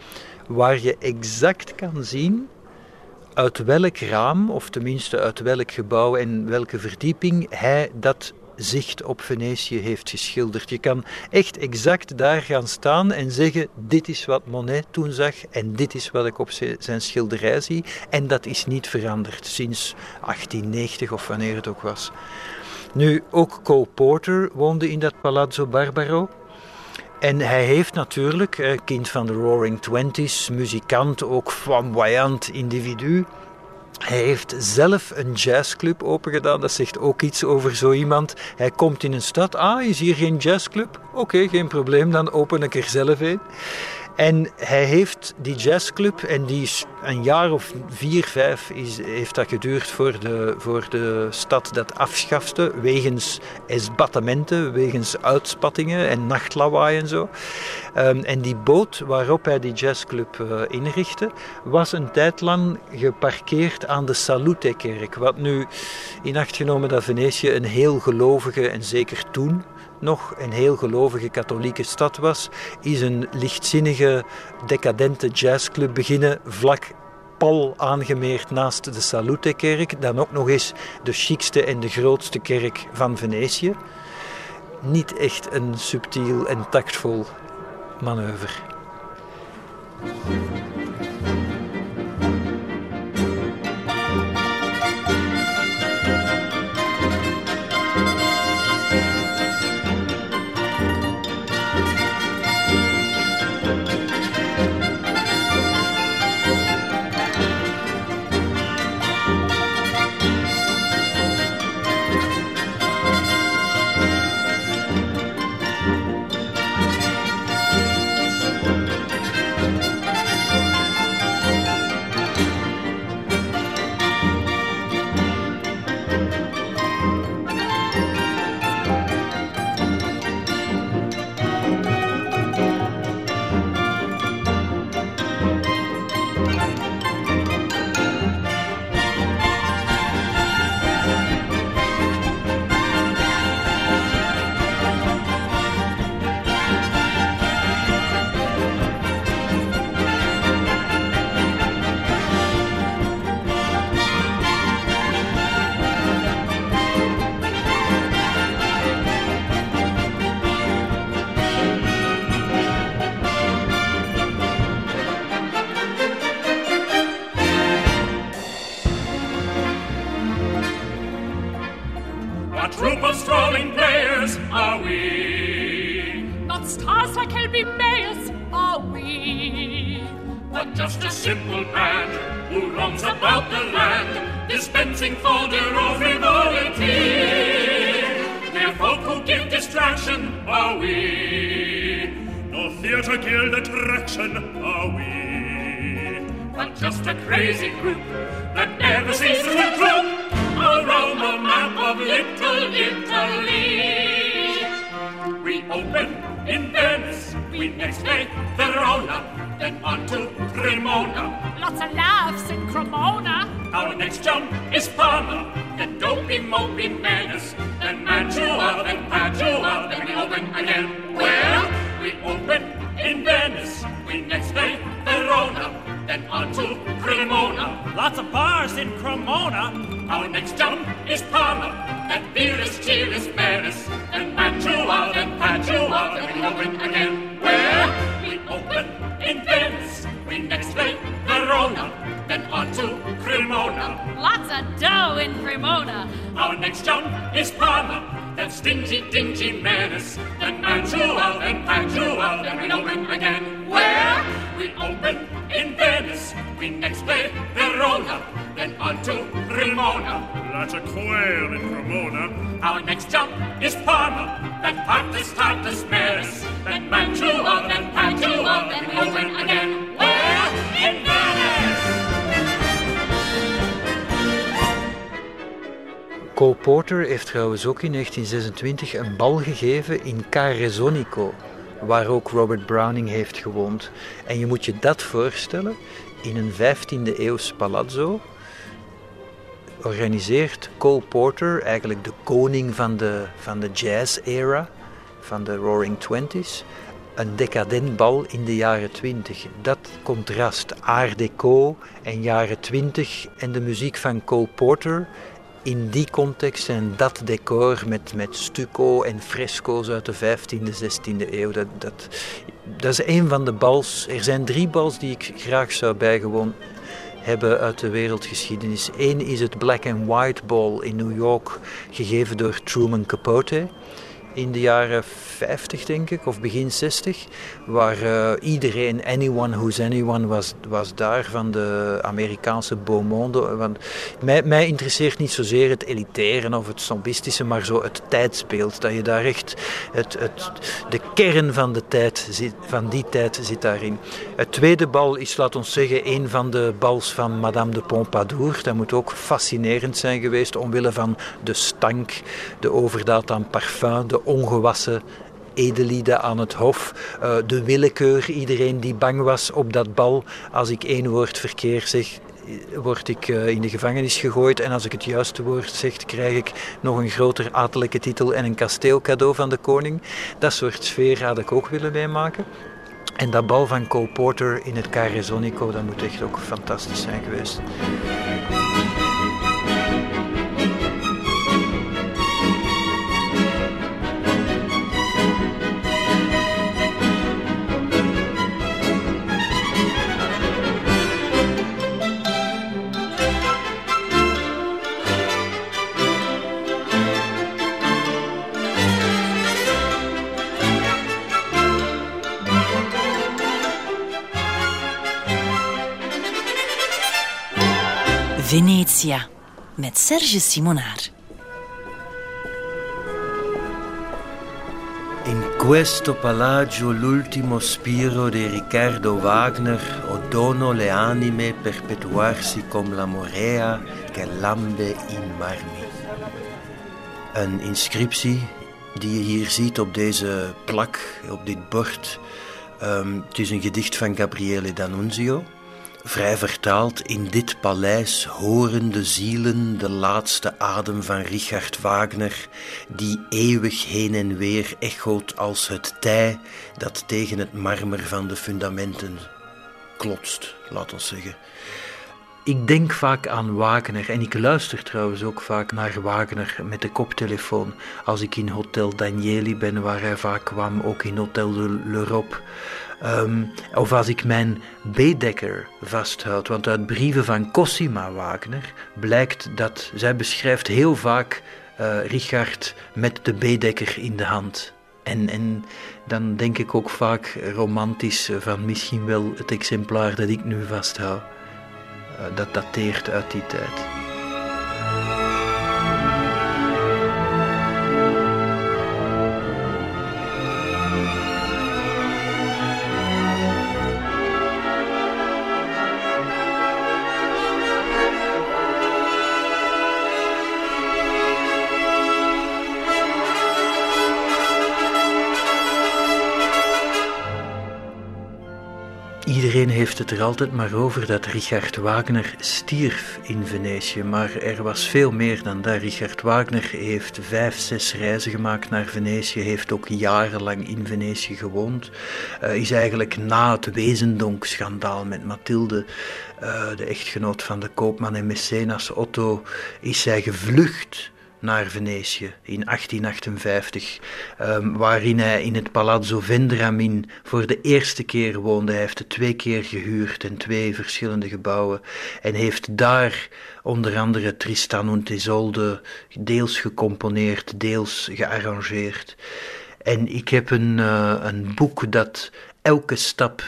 waar je exact kan zien uit welk raam, of tenminste uit welk gebouw en welke verdieping hij dat zicht op Venetië heeft geschilderd. Je kan echt exact daar gaan staan en zeggen: Dit is wat Monet toen zag en dit is wat ik op zijn schilderij zie. En dat is niet veranderd sinds 1890 of wanneer het ook was. Nu, ook Cole Porter woonde in dat Palazzo Barbaro. En hij heeft natuurlijk, eh, kind van de Roaring Twenties, muzikant, ook flamboyant individu. Hij heeft zelf een jazzclub opengedaan. Dat zegt ook iets over zo iemand. Hij komt in een stad. Ah, is hier geen jazzclub? Oké, geen probleem. Dan open ik er zelf een. En hij heeft die jazzclub, en die is een jaar of vier, vijf is, heeft dat geduurd voor de, voor de stad dat afschafte, wegens esbattementen, wegens uitspattingen en nachtlawaai en zo. Um, en die boot waarop hij die jazzclub uh, inrichtte, was een tijd lang geparkeerd aan de Salute-kerk. Wat nu in acht genomen dat Venetië een heel gelovige, en zeker toen, nog een heel gelovige katholieke stad was, is een lichtzinnige, decadente jazzclub beginnen vlak pal aangemeerd naast de Salute-kerk, dan ook nog eens de chicste en de grootste kerk van Venetië. Niet echt een subtiel en tactvol manoeuvre. Trouwens ook in 1926 een bal gegeven in Carezonico, waar ook Robert Browning heeft gewoond. En je moet je dat voorstellen, in een 15e eeuws palazzo organiseert Cole Porter, eigenlijk de koning van de, van de jazz-era, van de Roaring Twenties, een decadent bal in de jaren 20. Dat contrast Art Deco en jaren 20 en de muziek van Cole Porter in die context en dat decor met, met stucco en fresco's uit de 15e, 16e eeuw, dat, dat, dat is een van de bals. Er zijn drie bals die ik graag zou bijgewoon hebben uit de wereldgeschiedenis. Eén is het Black and White Ball in New York, gegeven door Truman Capote in de jaren 50, denk ik, of begin 60, waar uh, iedereen, anyone who's anyone, was, was daar van de Amerikaanse beau monde. Want mij, mij interesseert niet zozeer het elitaire of het snobistische, maar zo het tijdsbeeld. Dat je daar echt, het, het, de kern van, de tijd van die tijd zit daarin. Het tweede bal is, laat ons zeggen, een van de bals van Madame de Pompadour. Dat moet ook fascinerend zijn geweest, omwille van de stank, de overdaad aan parfum, de ongewassen edelieden aan het hof, uh, de willekeur, iedereen die bang was op dat bal. Als ik één woord verkeer zeg, word ik uh, in de gevangenis gegooid en als ik het juiste woord zeg, krijg ik nog een groter adellijke titel en een kasteel cadeau van de koning. Dat soort sfeer had ik ook willen meemaken. En dat bal van Cole Porter in het Carezonico, dat moet echt ook fantastisch zijn geweest. Venetia met Serge Simonaar. In questo palagio l'ultimo spiro di Riccardo Wagner odono le anime perpetuarsi come la morea che lambe in marmi. Een inscriptie die je hier ziet op deze plak, op dit bord. Um, het is een gedicht van Gabriele D'Annunzio. Vrij vertaald, in dit paleis horen de zielen de laatste adem van Richard Wagner, die eeuwig heen en weer echoot als het tij dat tegen het marmer van de fundamenten klotst, laat ons zeggen. Ik denk vaak aan Wagner en ik luister trouwens ook vaak naar Wagner met de koptelefoon. Als ik in Hotel Danieli ben, waar hij vaak kwam, ook in Hotel de l'Europe. Um, of als ik mijn Bedekker vasthoud. Want uit brieven van Cosima Wagner blijkt dat zij beschrijft heel vaak uh, Richard met de Bedekker in de hand. En, en dan denk ik ook vaak romantisch van misschien wel het exemplaar dat ik nu vasthoud. Uh, dat dateert uit die tijd. Iedereen heeft het er altijd maar over dat Richard Wagner stierf in Venetië, maar er was veel meer dan dat. Richard Wagner heeft vijf, zes reizen gemaakt naar Venetië, heeft ook jarenlang in Venetië gewoond. Uh, is eigenlijk na het Wezendonk-schandaal met Mathilde, uh, de echtgenoot van de koopman en mecenas Otto, is zij gevlucht naar Venetië in 1858, um, waarin hij in het Palazzo Vendramin voor de eerste keer woonde. Hij heeft het twee keer gehuurd in twee verschillende gebouwen en heeft daar onder andere Tristan und Isolde deels gecomponeerd, deels gearrangeerd. En ik heb een, uh, een boek dat elke stap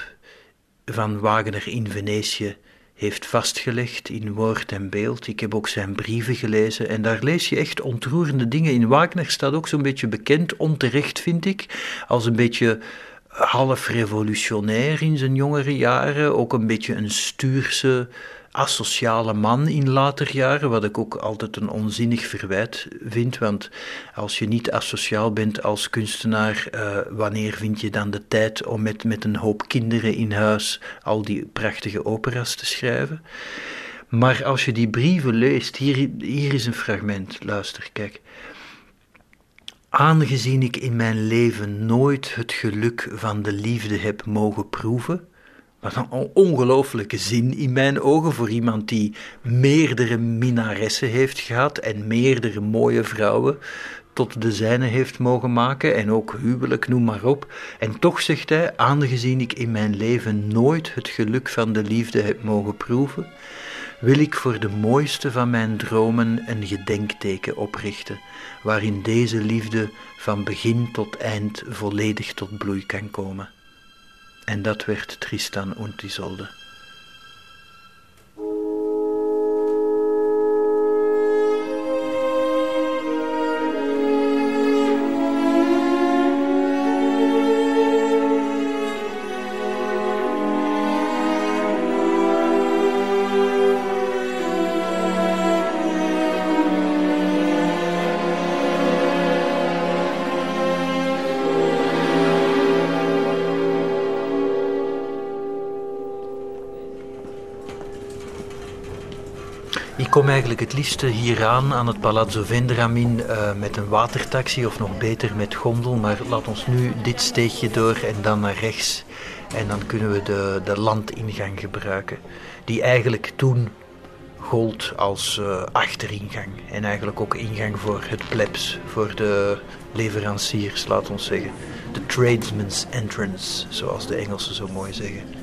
van Wagner in Venetië heeft vastgelegd in woord en beeld. Ik heb ook zijn brieven gelezen en daar lees je echt ontroerende dingen. In Wagner staat ook zo'n beetje bekend, onterecht vind ik, als een beetje half revolutionair in zijn jongere jaren, ook een beetje een stuurse asociale man in later jaren, wat ik ook altijd een onzinnig verwijt vind, want als je niet asociaal bent als kunstenaar, uh, wanneer vind je dan de tijd om met, met een hoop kinderen in huis al die prachtige opera's te schrijven? Maar als je die brieven leest, hier, hier is een fragment, luister, kijk. Aangezien ik in mijn leven nooit het geluk van de liefde heb mogen proeven, wat een ongelooflijke zin in mijn ogen voor iemand die meerdere minaressen heeft gehad en meerdere mooie vrouwen tot de zijne heeft mogen maken en ook huwelijk, noem maar op. En toch zegt hij, aangezien ik in mijn leven nooit het geluk van de liefde heb mogen proeven, wil ik voor de mooiste van mijn dromen een gedenkteken oprichten, waarin deze liefde van begin tot eind volledig tot bloei kan komen. En dat werd Tristan und Isolde. Eigenlijk het liefste hieraan aan het Palazzo Vendramin uh, met een watertaxi of nog beter met gondel. Maar laat ons nu dit steegje door en dan naar rechts. En dan kunnen we de, de landingang gebruiken. Die eigenlijk toen gold als uh, achteringang. En eigenlijk ook ingang voor het plebs, voor de leveranciers, laat ons zeggen. De tradesman's entrance, zoals de Engelsen zo mooi zeggen.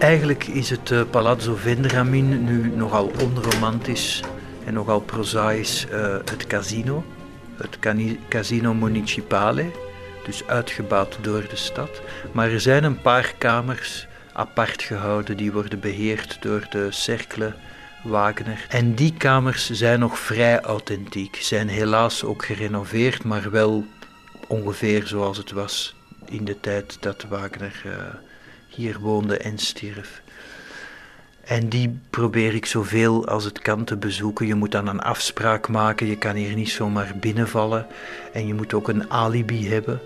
Eigenlijk is het uh, Palazzo Vendramin nu nogal onromantisch en nogal prozaïs uh, het casino. Het Casino Municipale, dus uitgebouwd door de stad. Maar er zijn een paar kamers apart gehouden die worden beheerd door de Cercle Wagner. En die kamers zijn nog vrij authentiek, zijn helaas ook gerenoveerd, maar wel ongeveer zoals het was in de tijd dat Wagner... Uh, hier woonde en stierf. En die probeer ik zoveel als het kan te bezoeken. Je moet dan een afspraak maken, je kan hier niet zomaar binnenvallen. En je moet ook een alibi hebben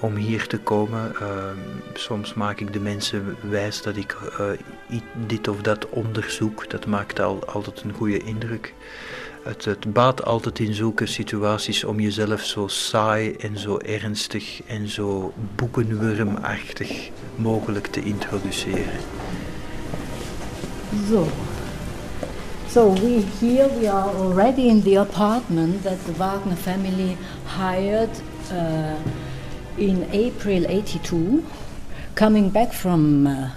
om hier te komen. Uh, soms maak ik de mensen wijs dat ik uh, dit of dat onderzoek. Dat maakt al, altijd een goede indruk. Het, baat altijd in zulke situaties om jezelf zo saai en zo ernstig en zo boekenwurmachtig mogelijk te introduceren. So, so we here we are already in the apartment that the Wagner family hired uh, in April '82, coming back from. Uh,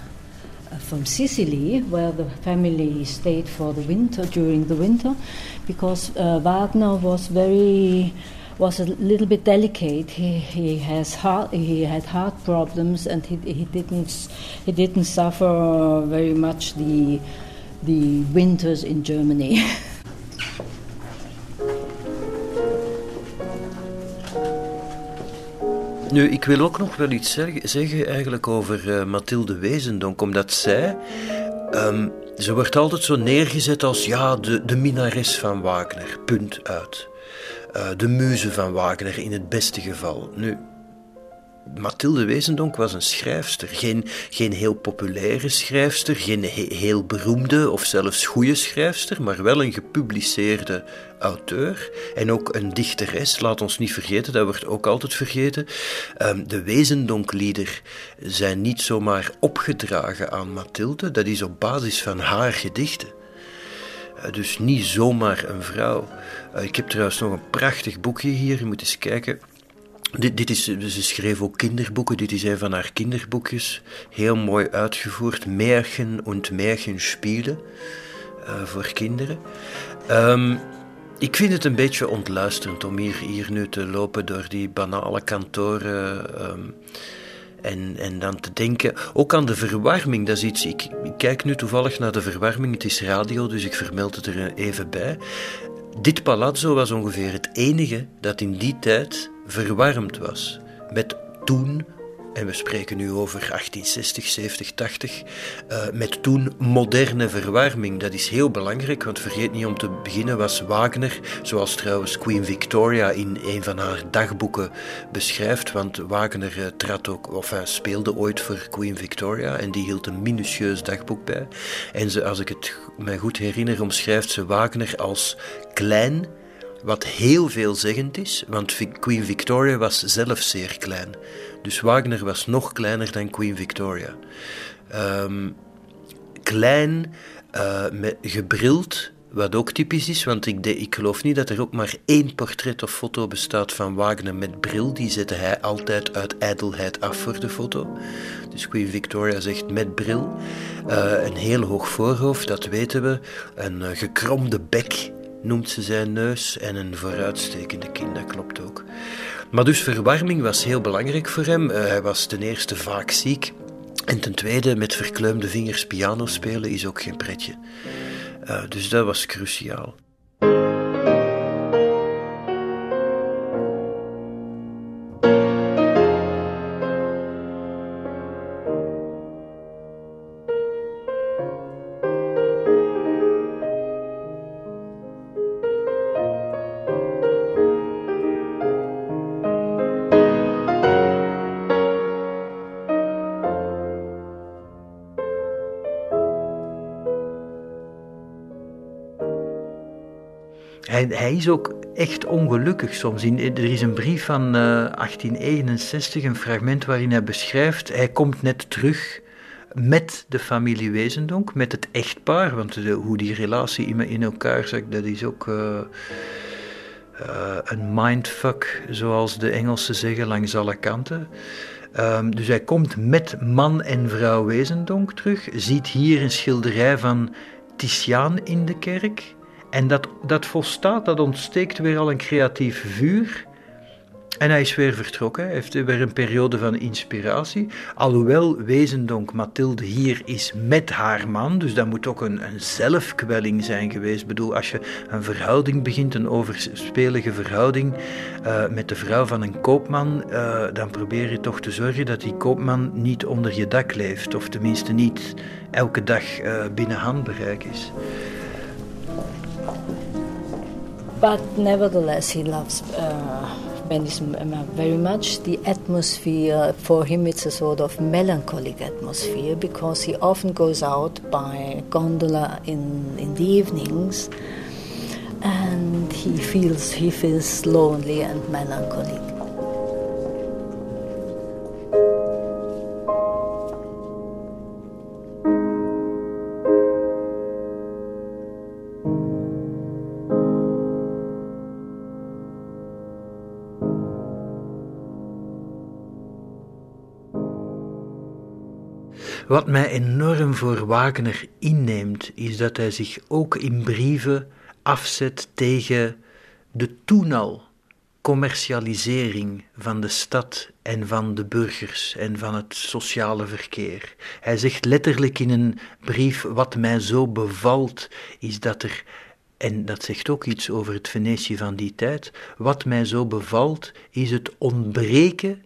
from Sicily, where the family stayed for the winter during the winter, because uh, Wagner was very was a little bit delicate. He, he has heart he had heart problems and he, he didn't he didn't suffer very much the the winters in Germany. <laughs> Nu, ik wil ook nog wel iets zeggen eigenlijk over uh, Mathilde Wezendonk, omdat zij, um, ze wordt altijd zo neergezet als ja, de, de minares van Wagner, punt uit. Uh, de muze van Wagner in het beste geval. Nu, Mathilde Wezendonk was een schrijfster. Geen, geen heel populaire schrijfster, geen heel beroemde of zelfs goede schrijfster, maar wel een gepubliceerde auteur en ook een dichteres. Laat ons niet vergeten, dat wordt ook altijd vergeten. Um, de Wezendonklieder zijn niet zomaar opgedragen aan Mathilde, dat is op basis van haar gedichten. Uh, dus niet zomaar een vrouw. Uh, ik heb trouwens nog een prachtig boekje hier, je moet eens kijken. Dit, dit is, ze schreef ook kinderboeken, dit is een van haar kinderboekjes. Heel mooi uitgevoerd, Märchen und Märchenspielen uh, voor kinderen. Um, ik vind het een beetje ontluisterend om hier, hier nu te lopen door die banale kantoren. Um, En, en dan te denken, ook aan de verwarming, dat is iets. Ik, ik kijk nu toevallig naar de verwarming, het is radio, dus ik vermeld het er even bij. Dit palazzo was ongeveer het enige dat in die tijd verwarmd was. Met toen en we spreken nu over 1860, 70, 80, uh, met toen moderne verwarming. Dat is heel belangrijk, want vergeet niet om te beginnen was Wagner, zoals trouwens Queen Victoria in een van haar dagboeken beschrijft, want Wagner uh, trad ook, of speelde ooit voor Queen Victoria en die hield een minutieus dagboek bij. En ze, als ik het mij goed herinner, omschrijft ze Wagner als klein, wat heel veelzeggend is, want Queen Victoria was zelf zeer klein. Dus Wagner was nog kleiner dan Queen Victoria. Um, klein, uh, met, gebrild, wat ook typisch is, want ik, ik geloof niet dat er ook maar één portret of foto bestaat van Wagner met bril. Die zette hij altijd uit ijdelheid af voor de foto. Dus Queen Victoria zegt met bril. Uh, een heel hoog voorhoofd, dat weten we. Een uh, gekromde bek noemt ze zijn neus en een vooruitstekende kin, dat klopt ook. Maar dus verwarming was heel belangrijk voor hem. Uh, hij was ten eerste vaak ziek. En ten tweede, met verkleumde vingers piano spelen is ook geen pretje. Uh, dus dat was cruciaal. Hij, is ook echt ongelukkig soms. Er is een brief van uh, 1861, een fragment waarin hij beschrijft, hij komt net terug met de familie Wezendonk, met het echtpaar, want hoe die relatie in, in elkaar zit, dat is ook uh, uh, een mindfuck, zoals de Engelsen zeggen, langs alle kanten. Um, dus hij komt met man en vrouw Wezendonk terug, ziet hier een schilderij van Titiaan in de kerk. En dat, dat volstaat, dat ontsteekt weer al een creatief vuur. En hij is weer vertrokken. Hij heeft weer een periode van inspiratie. Alhoewel Wezendonk Mathilde hier is met haar man, dus dat moet ook een, een zelfkwelling zijn geweest. Ik bedoel, als je een verhouding begint, een overspelige verhouding uh, met de vrouw van een koopman, uh, dan probeer je toch te zorgen dat die koopman niet onder je dak leeft, of tenminste niet elke dag uh, binnen handbereik is. But nevertheless, he loves uh, Venice very much. The atmosphere, for him, it's a sort of melancholic atmosphere because he often goes out by gondola in, in the evenings and he feels, he feels lonely and melancholic. Wat mij enorm voor Wagner inneemt, is dat hij zich ook in brieven afzet tegen de toen al commercialisering van de stad en van de burgers en van het sociale verkeer. Hij zegt letterlijk in een brief: Wat mij zo bevalt, is dat er en dat zegt ook iets over het Venetië van die tijd. Wat mij zo bevalt, is het ontbreken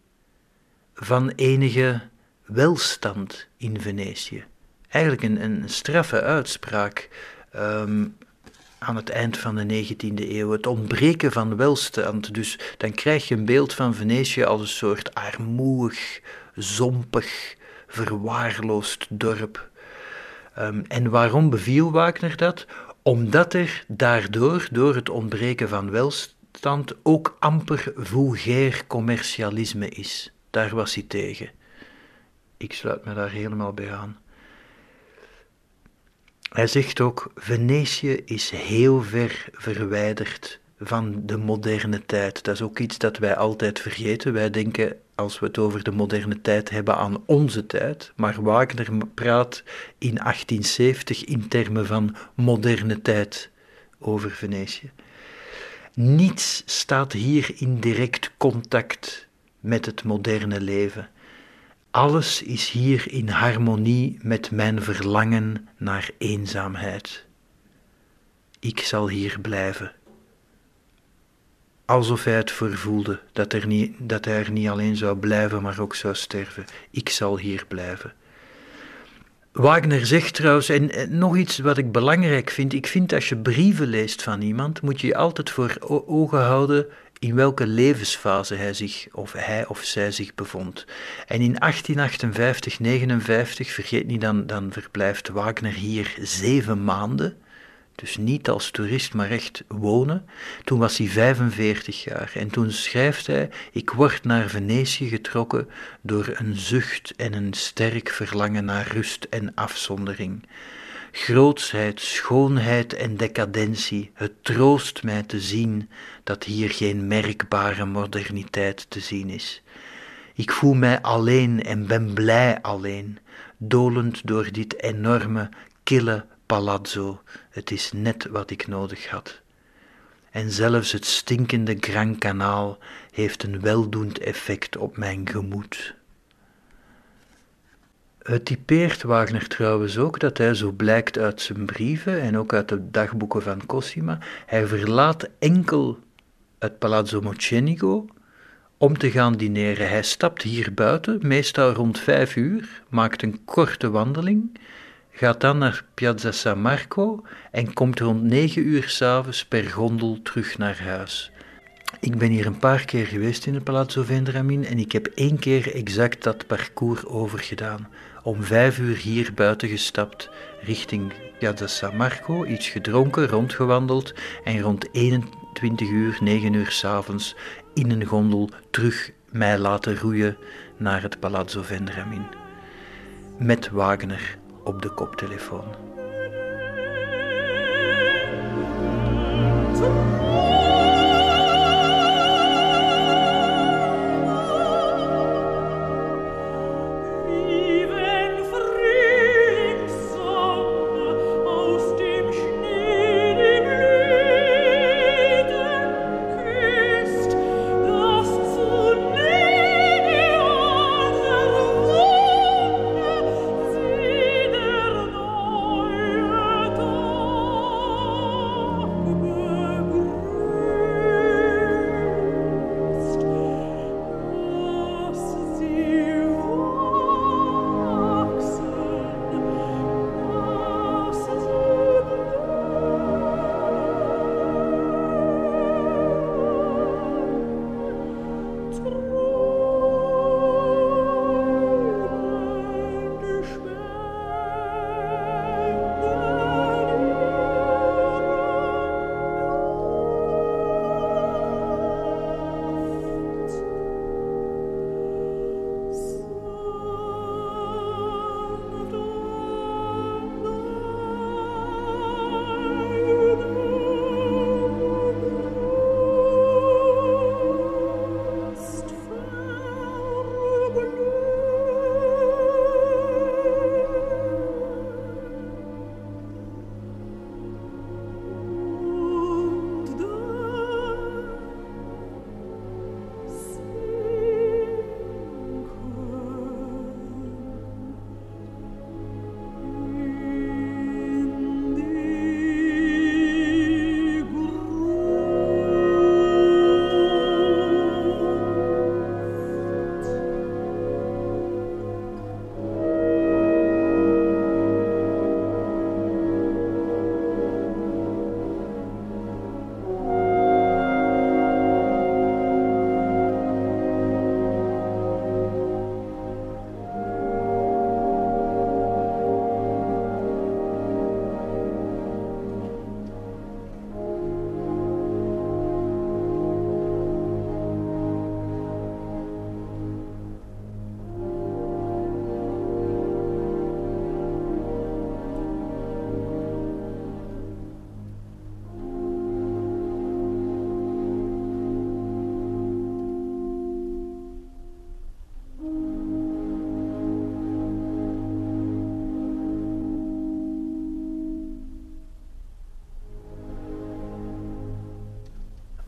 van enige welstand in Venetië. Eigenlijk een, een straffe uitspraak um, aan het eind van de 19e eeuw. Het ontbreken van welstand. Dus dan krijg je een beeld van Venetië als een soort armoeig, zompig, verwaarloosd dorp. Um, en waarom beviel Wagner dat? Omdat er daardoor, door het ontbreken van welstand, ook amper vulgair commercialisme is. Daar was hij tegen. Ik sluit me daar helemaal bij aan. Hij zegt ook: Venetië is heel ver verwijderd van de moderne tijd. Dat is ook iets dat wij altijd vergeten. Wij denken, als we het over de moderne tijd hebben, aan onze tijd. Maar Wagner praat in 1870 in termen van moderne tijd over Venetië. Niets staat hier in direct contact met het moderne leven Alles is hier in harmonie met mijn verlangen naar eenzaamheid. Ik zal hier blijven. Alsof hij het vervoelde dat, er niet, dat hij er niet alleen zou blijven, maar ook zou sterven. Ik zal hier blijven. Wagner zegt trouwens, en nog iets wat ik belangrijk vind, ik vind als je brieven leest van iemand, moet je je altijd voor ogen houden in welke levensfase hij zich of hij of zij zich bevond. En in 1858, 59, vergeet niet, dan, dan verblijft Wagner hier zeven maanden. Dus niet als toerist, maar echt wonen. Toen was hij 45 jaar en toen schrijft hij: Ik word naar Venetië getrokken door een zucht en een sterk verlangen naar rust en afzondering. Grootsheid, schoonheid en decadentie, het troost mij te zien dat hier geen merkbare moderniteit te zien is. Ik voel mij alleen en ben blij alleen, dolend door dit enorme, kille palazzo. Het is net wat ik nodig had. En zelfs het stinkende Grand Kanaal heeft een weldoend effect op mijn gemoed. Het typeert Wagner trouwens ook dat hij, zo blijkt uit zijn brieven en ook uit de dagboeken van Cosima, hij verlaat enkel het Palazzo Mocenigo om te gaan dineren. Hij stapt hier buiten, meestal rond vijf uur, maakt een korte wandeling, gaat dan naar Piazza San Marco en komt rond negen uur s'avonds per gondel terug naar huis. Ik ben hier een paar keer geweest in het Palazzo Vendramin en ik heb één keer exact dat parcours overgedaan. Om vijf uur hier buiten gestapt, richting Piazza San Marco, iets gedronken, rondgewandeld en rond 21 uur, 9 uur s'avonds in een gondel terug mij laten roeien naar het Palazzo Vendramin. Met Wagner op de koptelefoon.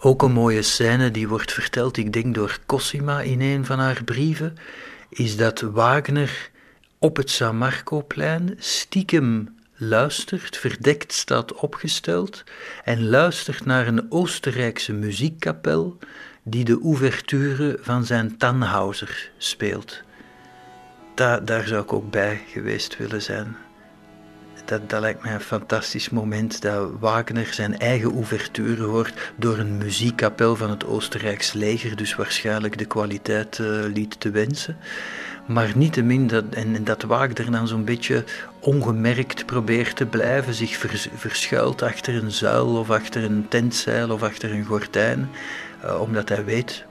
Ook een mooie scène die wordt verteld, ik denk door Cosima in een van haar brieven, is dat Wagner op het San Marcoplein stiekem luistert, verdekt staat opgesteld en luistert naar een Oostenrijkse muziekkapel die de ouverture van zijn Tannhauser speelt. Da daar zou ik ook bij geweest willen zijn. Dat, dat lijkt mij een fantastisch moment dat Wagner zijn eigen ouverture hoort door een muziekkapel van het Oostenrijks leger, dus waarschijnlijk de kwaliteit uh, liet te wensen. Maar niettemin, dat, en, dat Wagner dan zo'n beetje ongemerkt probeert te blijven, zich verschuilt achter een zuil of achter een tentzeil of achter een gordijn, uh, omdat hij weet,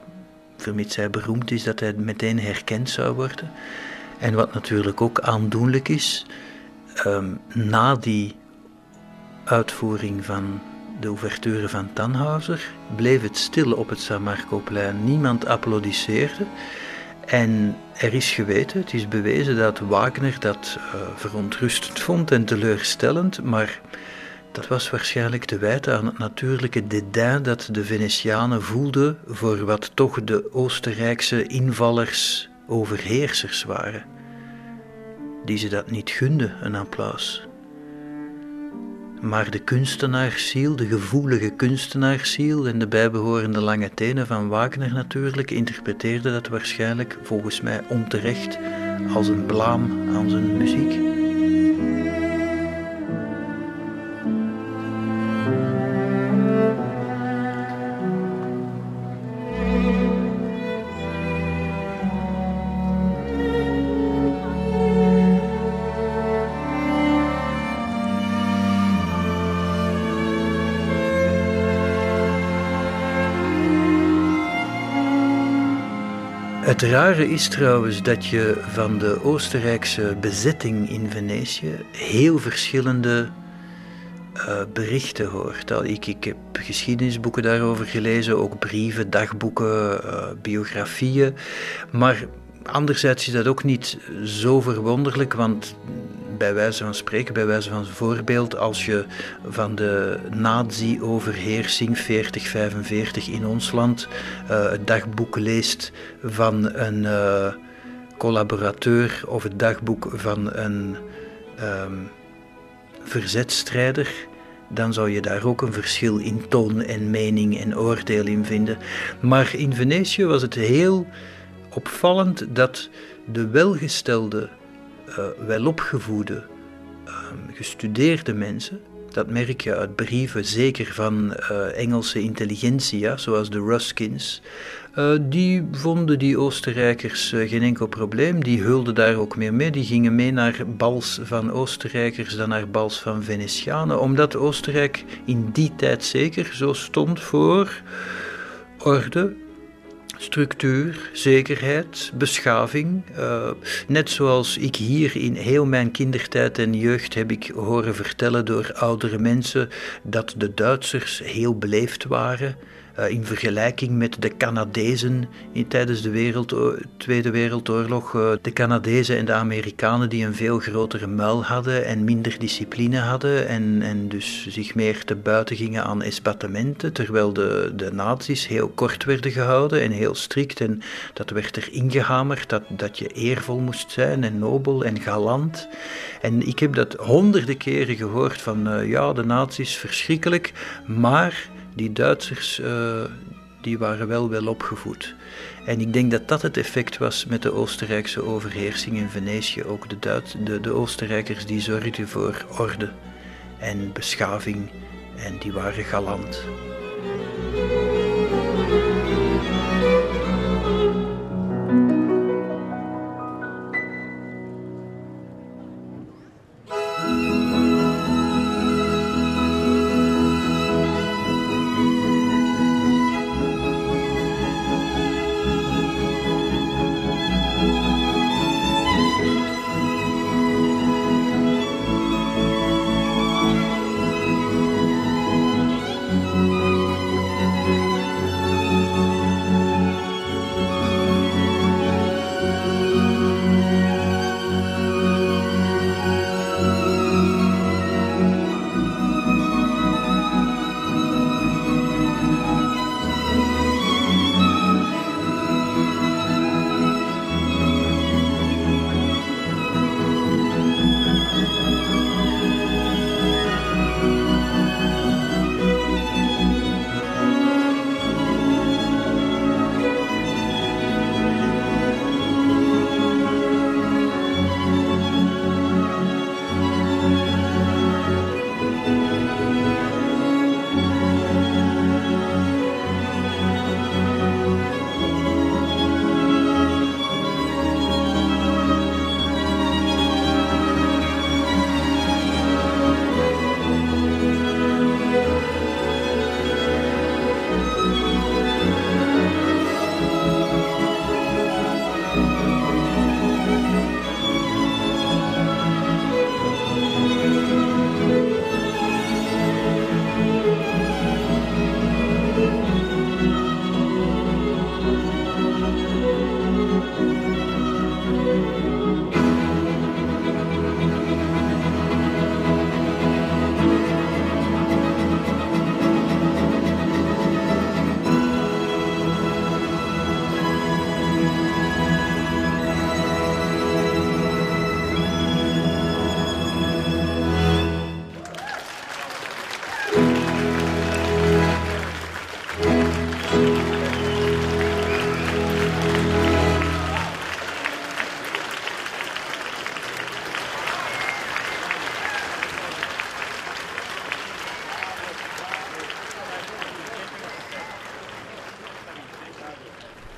vermits hij beroemd is, dat hij meteen herkend zou worden. En wat natuurlijk ook aandoenlijk is, um, na die uitvoering van de ouverture van Tannhauser bleef het stil op het San Marcoplein. Niemand applaudisseerde. En er is geweten, het is bewezen dat Wagner dat uh, verontrustend vond en teleurstellend, maar dat was waarschijnlijk te wijten aan het natuurlijke dédain dat de Venetianen voelden voor wat toch de Oostenrijkse invallers overheersers waren, die ze dat niet gunden, een applaus. Maar de kunstenaarsziel, de gevoelige kunstenaarsziel en de bijbehorende lange tenen van Wagner natuurlijk, interpreteerde dat waarschijnlijk, volgens mij onterecht, als een blaam aan zijn muziek. Rare is trouwens dat je van de Oostenrijkse bezetting in Venetië heel verschillende uh, berichten hoort. Ik, ik heb geschiedenisboeken daarover gelezen, ook brieven, dagboeken, uh, biografieën. Maar anderzijds is dat ook niet zo verwonderlijk, want bij wijze van spreken, bij wijze van voorbeeld, als je van de nazi-overheersing 40-45 in ons land uh, het dagboek leest van een uh, collaborateur of het dagboek van een um, verzetstrijder, dan zou je daar ook een verschil in toon en mening en oordeel in vinden. Maar in Venetië was het heel opvallend dat de welgestelde welopgevoede, uh, gestudeerde mensen, dat merk je uit brieven, zeker van uh, Engelse intelligentsia, zoals de Ruskins, uh, die vonden die Oostenrijkers uh, geen enkel probleem. Die hulden daar ook meer mee. Die gingen mee naar bals van Oostenrijkers dan naar bals van Venetianen, omdat Oostenrijk in die tijd zeker zo stond voor orde, structuur, zekerheid, beschaving. Uh, net zoals ik hier in heel mijn kindertijd en jeugd heb ik horen vertellen door oudere mensen dat de Duitsers heel beleefd waren. Uh, in vergelijking met de Canadezen in, tijdens de wereld, Tweede Wereldoorlog. Uh, de Canadezen en de Amerikanen die een veel grotere muil hadden en minder discipline hadden en, en dus zich meer te buiten gingen aan esbatementen, terwijl de, de nazi's heel kort werden gehouden en heel strikt. En dat werd er ingehamerd dat, dat je eervol moest zijn en nobel en galant. En ik heb dat honderden keren gehoord van uh, ja, de nazi's verschrikkelijk, maar die Duitsers uh, die waren wel wel opgevoed. En ik denk dat dat het effect was met de Oostenrijkse overheersing in Venetië. Ook de, Duits, de, de Oostenrijkers die zorgden voor orde en beschaving en die waren galant.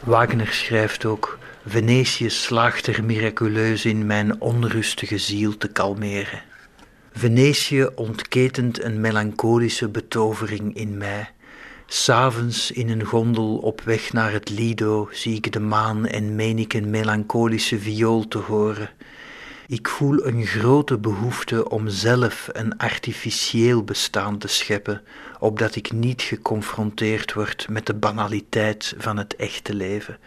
Wagner schrijft ook: Venetië slaagt er miraculeus in mijn onrustige ziel te kalmeren. Venetië ontketent een melancholische betovering in mij. S'avonds in een gondel op weg naar het Lido zie ik de maan en meen ik een melancholische viool te horen. Ik voel een grote behoefte om zelf een artificieel bestaan te scheppen, opdat ik niet geconfronteerd word met de banaliteit van het echte leven.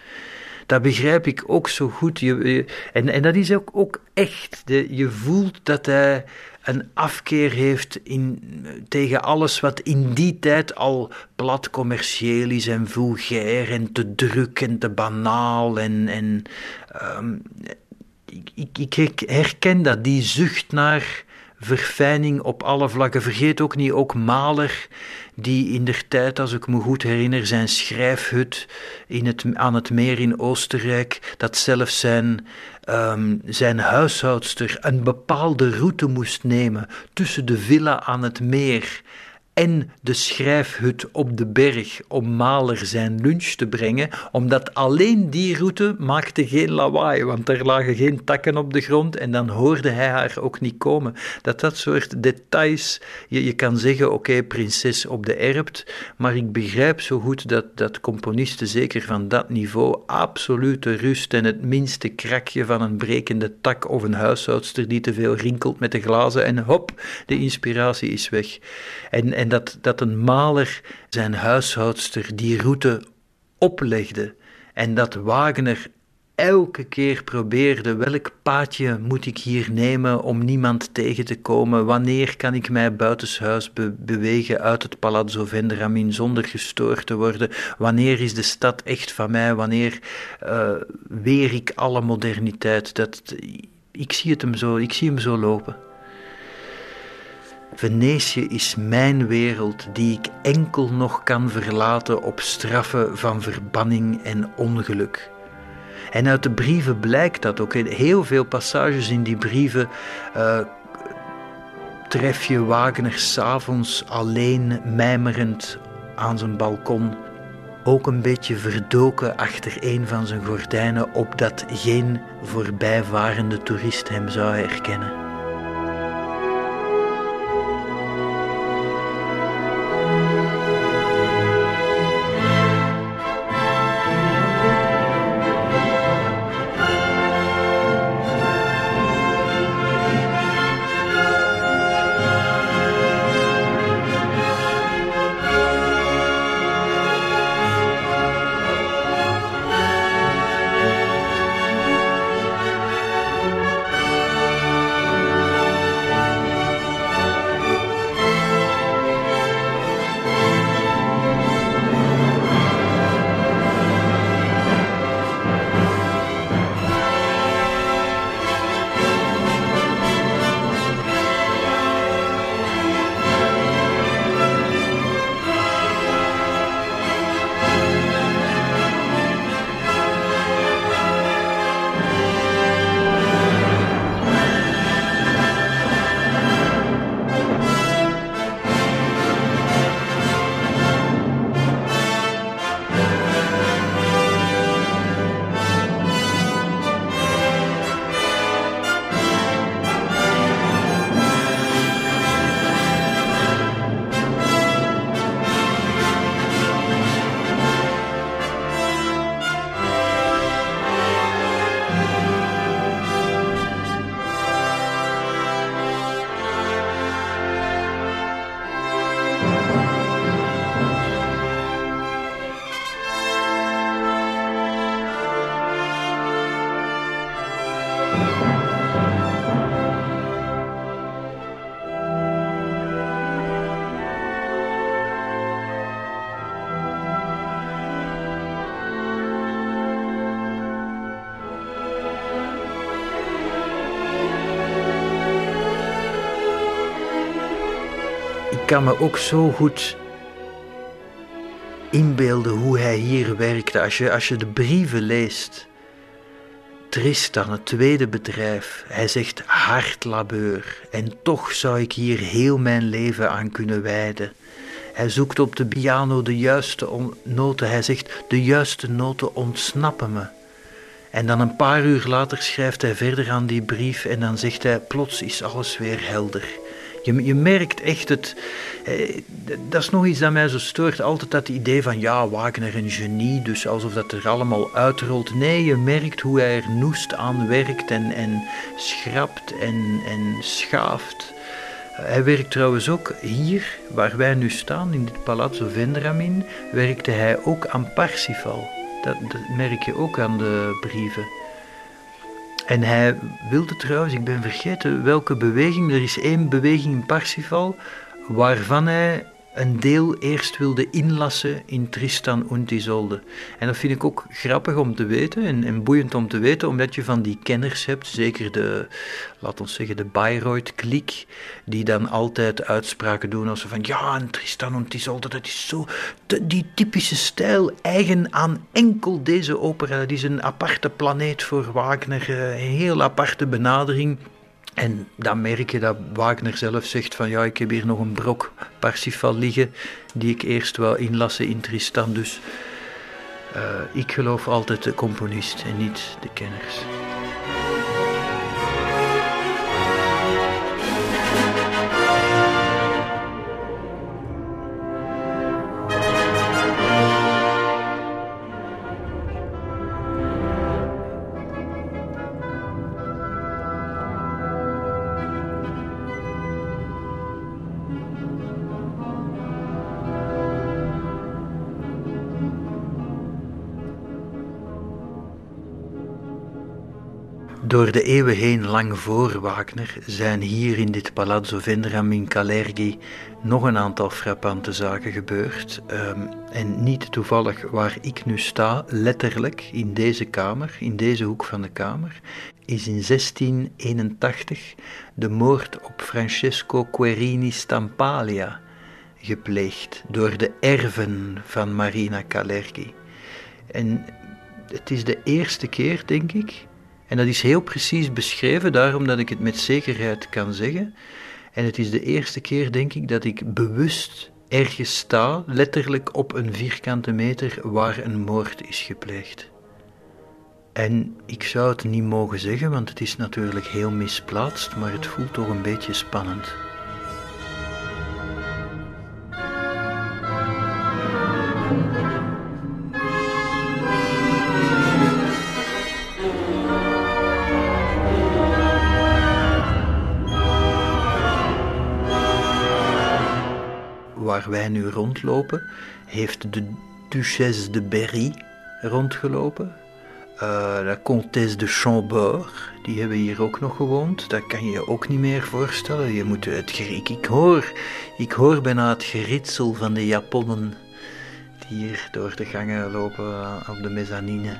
Dat begrijp ik ook zo goed. Je, en, en dat is ook, ook echt. De, je voelt dat hij een afkeer heeft in, tegen alles wat in die tijd al plat commercieel is en vulgair en te druk en te banaal. En, en um, ik, ik, herken dat, die zucht naar verfijning op alle vlakken. Vergeet ook niet, ook Maler, die in der tijd, als ik me goed herinner, zijn schrijfhut in het, aan het meer in Oostenrijk, dat zelfs zijn, um, zijn huishoudster een bepaalde route moest nemen tussen de villa aan het meer en de schrijfhut op de berg om Maler zijn lunch te brengen, omdat alleen die route maakte geen lawaai, want er lagen geen takken op de grond en dan hoorde hij haar ook niet komen. Dat dat soort details, je, je kan zeggen, oké, prinses op de erpt, maar ik begrijp zo goed dat, dat componisten, zeker van dat niveau, absolute rust en het minste krakje van een brekende tak of een huishoudster die te veel rinkelt met de glazen en hop, de inspiratie is weg. En, en dat, dat een maler zijn huishoudster die route oplegde en dat Wagner elke keer probeerde welk paadje moet ik hier nemen om niemand tegen te komen, wanneer kan ik mij buitenshuis be bewegen uit het Palazzo Vendramin zonder gestoord te worden, wanneer is de stad echt van mij, wanneer uh, weer ik alle moderniteit, dat, ik, zie het hem zo, ik zie hem zo lopen. Venetië is mijn wereld die ik enkel nog kan verlaten op straffen van verbanning en ongeluk. En uit de brieven blijkt dat ook. In heel veel passages in die brieven uh, tref je Wagner s'avonds alleen mijmerend aan zijn balkon. Ook een beetje verdoken achter een van zijn gordijnen, opdat geen voorbijvarende toerist hem zou herkennen. Kan me ook zo goed inbeelden hoe hij hier werkte. Als je, als je de brieven leest, Tristan, het tweede bedrijf, hij zegt hard labeur. En toch zou ik hier heel mijn leven aan kunnen wijden. Hij zoekt op de piano de juiste noten. Hij zegt, de juiste noten ontsnappen me. En dan een paar uur later schrijft hij verder aan die brief en dan zegt hij, plots is alles weer helder. Je, je merkt echt het. Eh, dat is nog iets dat mij zo stoort. Altijd dat idee van ja, Wagner een genie, dus alsof dat er allemaal uitrolt. Nee, je merkt hoe hij er noest aan werkt en, en schrapt en, en schaaft. Hij werkt trouwens ook hier, waar wij nu staan, in dit Palazzo Vendramin, werkte hij ook aan Parsifal. Dat, dat merk je ook aan de brieven. En hij wilde trouwens, ik ben vergeten welke beweging, er is één beweging in Parsifal waarvan hij een deel eerst wilde inlassen in Tristan und Isolde. En dat vind ik ook grappig om te weten en, en boeiend om te weten, omdat je van die kenners hebt, zeker de, laten we zeggen, de Bayreuth-kliek, die dan altijd uitspraken doen als van ja, Tristan und Isolde, dat is zo, die typische stijl, eigen aan enkel deze opera, dat is een aparte planeet voor Wagner, eh, een heel aparte benadering. En dan merk je dat Wagner zelf zegt van ja, ik heb hier nog een brok Parsifal liggen die ik eerst wou inlassen in Tristan. Dus uh, ik geloof altijd de componist en niet de kenners. De eeuwen heen, lang voor Wagner, zijn hier in dit Palazzo Vendramin in Calergi nog een aantal frappante zaken gebeurd. Um, en niet toevallig waar ik nu sta, letterlijk in deze kamer, in deze hoek van de kamer, is in 1681 de moord op Francesco Querini Stampalia gepleegd door de erven van Marina Calergi. En het is de eerste keer, denk ik, en dat is heel precies beschreven, daarom dat ik het met zekerheid kan zeggen. En het is de eerste keer, denk ik, dat ik bewust ergens sta, letterlijk op een vierkante meter, waar een moord is gepleegd. En ik zou het niet mogen zeggen, want het is natuurlijk heel misplaatst, maar het voelt toch een beetje spannend. Waar wij nu rondlopen, heeft de Duchesse de Berry rondgelopen. Uh, de Comtesse de Chambord, die hebben hier ook nog gewoond. Dat kan je je ook niet meer voorstellen. Je moet het ik, ik, hoor, ik hoor bijna het geritsel van de Japonnen die hier door de gangen lopen op de mezzanine.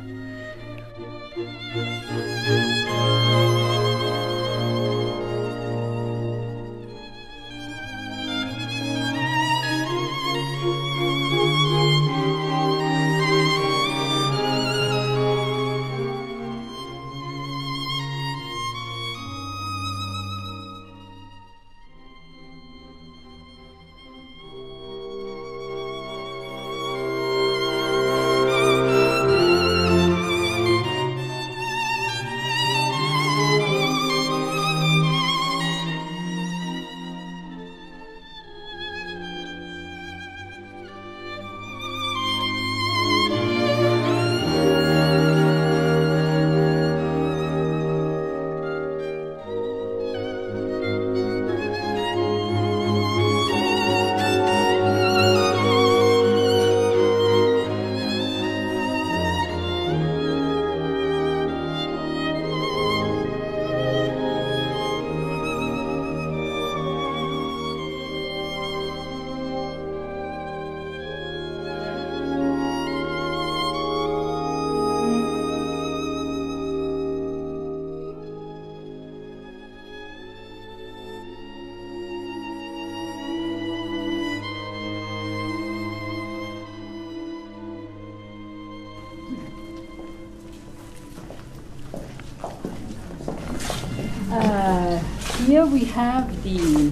Here we have the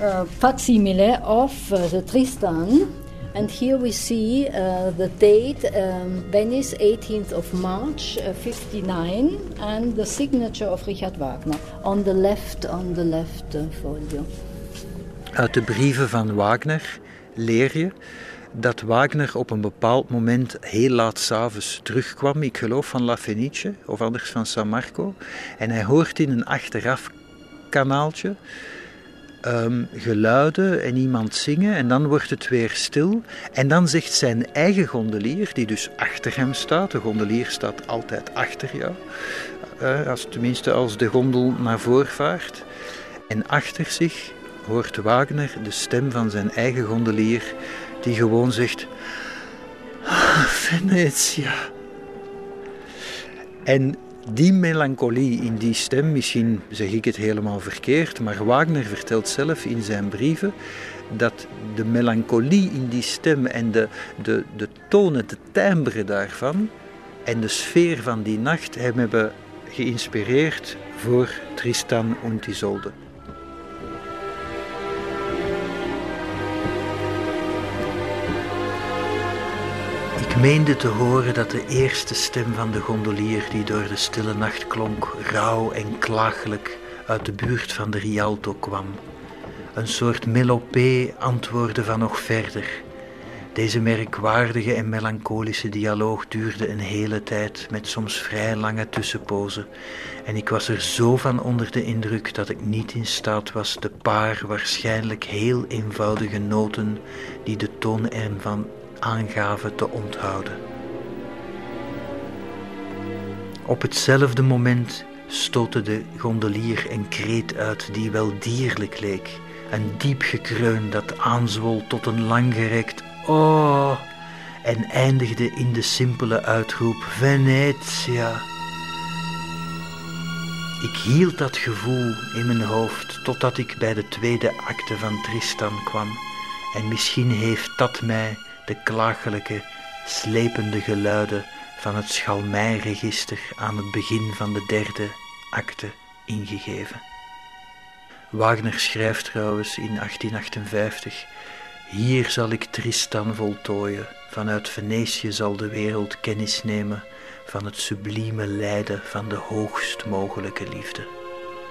a facsimile of uh, the Tristan. And here we see uh, the date, um, Venice, 18th of March, uh, 59, and the signature of Richard Wagner on the left, on the left uh, folio. Uit de brieven van Wagner leer je dat Wagner op een bepaald moment heel laat s'avonds terugkwam, ik geloof van La Fenice of anders van San Marco. En hij hoort in een achteraf kanaaltje um, geluiden en iemand zingen en dan wordt het weer stil. En dan zegt zijn eigen gondelier, die dus achter hem staat, de gondelier staat altijd achter jou, uh, als, tenminste als de gondel naar voren vaart. En achter zich hoort Wagner de stem van zijn eigen gondelier, die gewoon zegt: Venetia. En die melancholie in die stem, misschien zeg ik het helemaal verkeerd, maar Wagner vertelt zelf in zijn brieven dat de melancholie in die stem en de, de, de tonen, de timbre daarvan en de sfeer van die nacht hem hebben geïnspireerd voor Tristan und Isolde. Ik meende te horen dat de eerste stem van de gondelier die door de stille nacht klonk, rauw en klagelijk uit de buurt van de Rialto kwam. Een soort melopée antwoordde van nog verder. Deze merkwaardige en melancholische dialoog duurde een hele tijd, met soms vrij lange tussenpozen, en ik was er zo van onder de indruk dat ik niet in staat was de paar waarschijnlijk heel eenvoudige noten die de toon ervan aangaven te onthouden. Op hetzelfde moment stootte de gondelier een kreet uit die wel dierlijk leek, een diep gekreun dat aanzwol tot een langgerekt oh en eindigde in de simpele uitroep Venetia. Ik hield dat gevoel in mijn hoofd totdat ik bij de tweede acte van Tristan kwam en misschien heeft dat mij de klagelijke, slepende geluiden van het schalmijregister aan het begin van de derde acte ingegeven. Wagner schrijft trouwens in 1858: Hier zal ik Tristan voltooien, vanuit Venetië zal de wereld kennis nemen van het sublieme lijden van de hoogst mogelijke liefde,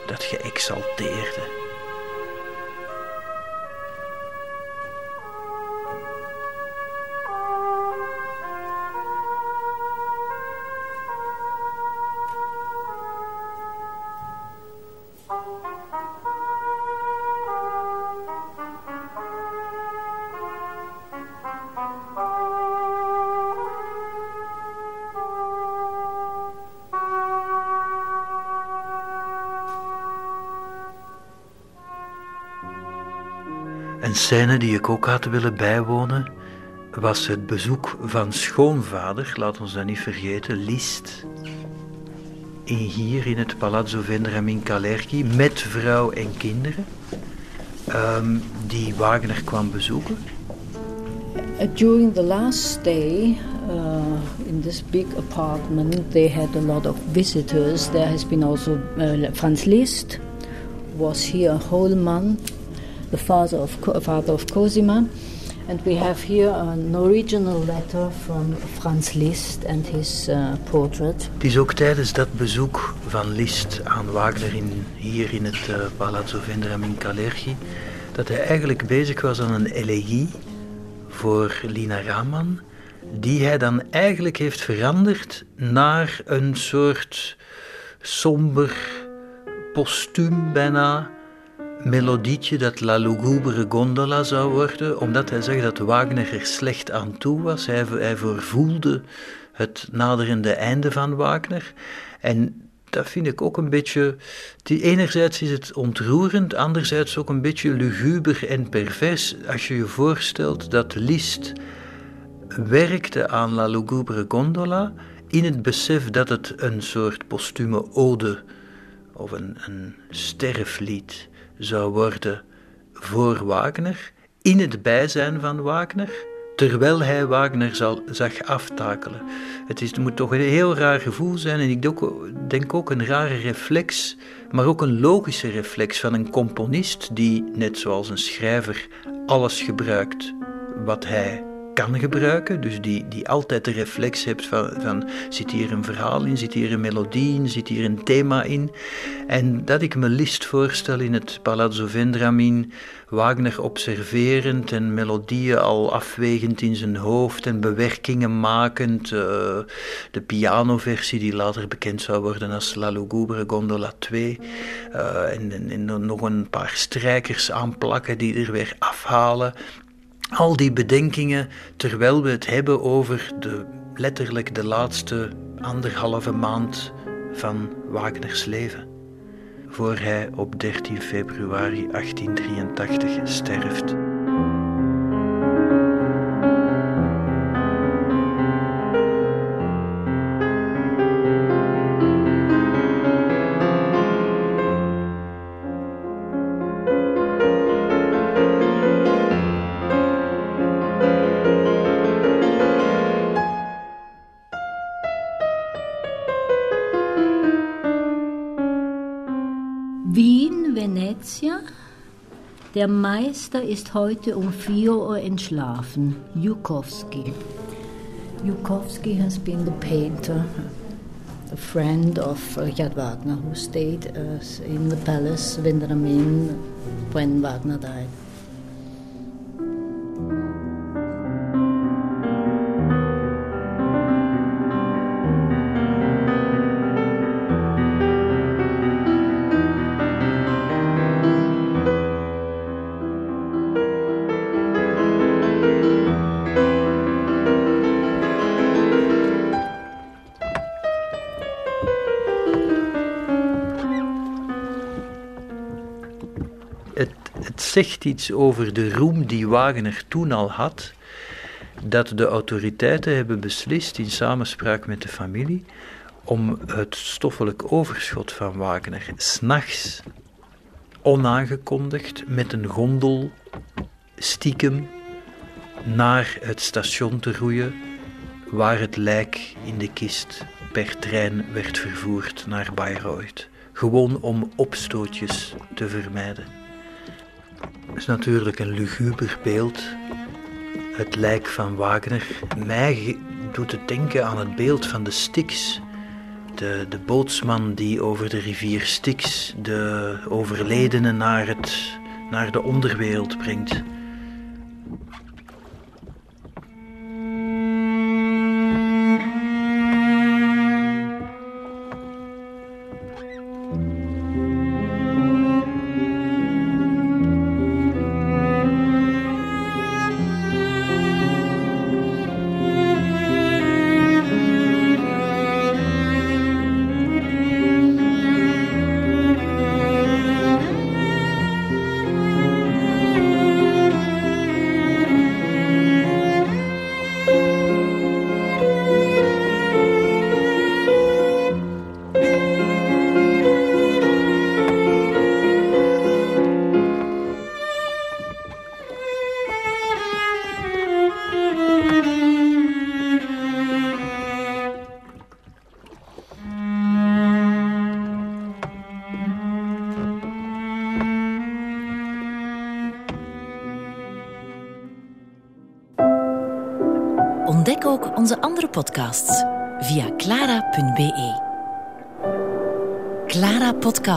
dat geëxalteerde Een scène die ik ook had willen bijwonen was het bezoek van schoonvader, laat ons dat niet vergeten, Liszt, in hier in het Palazzo Vendramin in Calerchi met vrouw en kinderen, um, die Wagner kwam bezoeken. Uh, during the last stay uh, in this big apartment, they had a lot of visitors. There has been also uh, Franz Liszt was here a whole month the father of, of Cosima. And we have here an original letter from Franz Liszt and his uh, portrait. Het is ook tijdens dat bezoek van Liszt aan Wagner in, hier in het uh, Palazzo Vendramin in Calergi dat hij eigenlijk bezig was aan een elegie voor Lina Raman, die hij dan eigenlijk heeft veranderd naar een soort somber postuum bijna melodietje dat La Lugubre Gondola zou worden, omdat hij zegt dat Wagner er slecht aan toe was. Hij, hij vervoelde het naderende einde van Wagner. En dat vind ik ook een beetje. Enerzijds is het ontroerend, anderzijds ook een beetje luguber en pervers. Als je je voorstelt dat Liszt werkte aan La Lugubre Gondola in het besef dat het een soort postume ode of een, een sterflied zou worden voor Wagner, in het bijzijn van Wagner, terwijl hij Wagner zal, zag aftakelen. Het, is, het moet toch een heel raar gevoel zijn en ik denk ook een rare reflex, maar ook een logische reflex van een componist die, net zoals een schrijver, alles gebruikt wat hij kan gebruiken. Dus die, die altijd de reflex hebt van, van zit hier een verhaal in, zit hier een melodie in, zit hier een thema in. En dat ik me list voorstel in het Palazzo Vendramin, Wagner observerend en melodieën al afwegend in zijn hoofd en bewerkingen makend. Uh, de pianoversie die later bekend zou worden als La Lugubre Gondola 2. Uh, en, en, en, nog een paar strijkers aanplakken die er weer afhalen. Al die bedenkingen terwijl we het hebben over de, letterlijk de laatste anderhalve maand van Wagners leven. Voor hij op 13 februari 1883 sterft. Der Meister ist heute um 4 Uhr entschlafen, Jukowski. Jukowski has been the painter, a friend of Richard Wagner, who stayed uh, in the palace Vendramin when Wagner died. Zegt iets over de roem die Wagner toen al had, dat de autoriteiten hebben beslist in samenspraak met de familie om het stoffelijk overschot van Wagner s'nachts onaangekondigd met een gondel stiekem naar het station te roeien waar het lijk in de kist per trein werd vervoerd naar Bayreuth. Gewoon om opstootjes te vermijden is natuurlijk een luguber beeld. Het lijk van Wagner. Mij doet het denken aan het beeld van de Styx. De, de bootsman die over de rivier Styx de overledenen naar, het, naar de onderwereld brengt.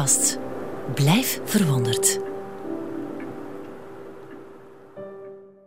Podcasts.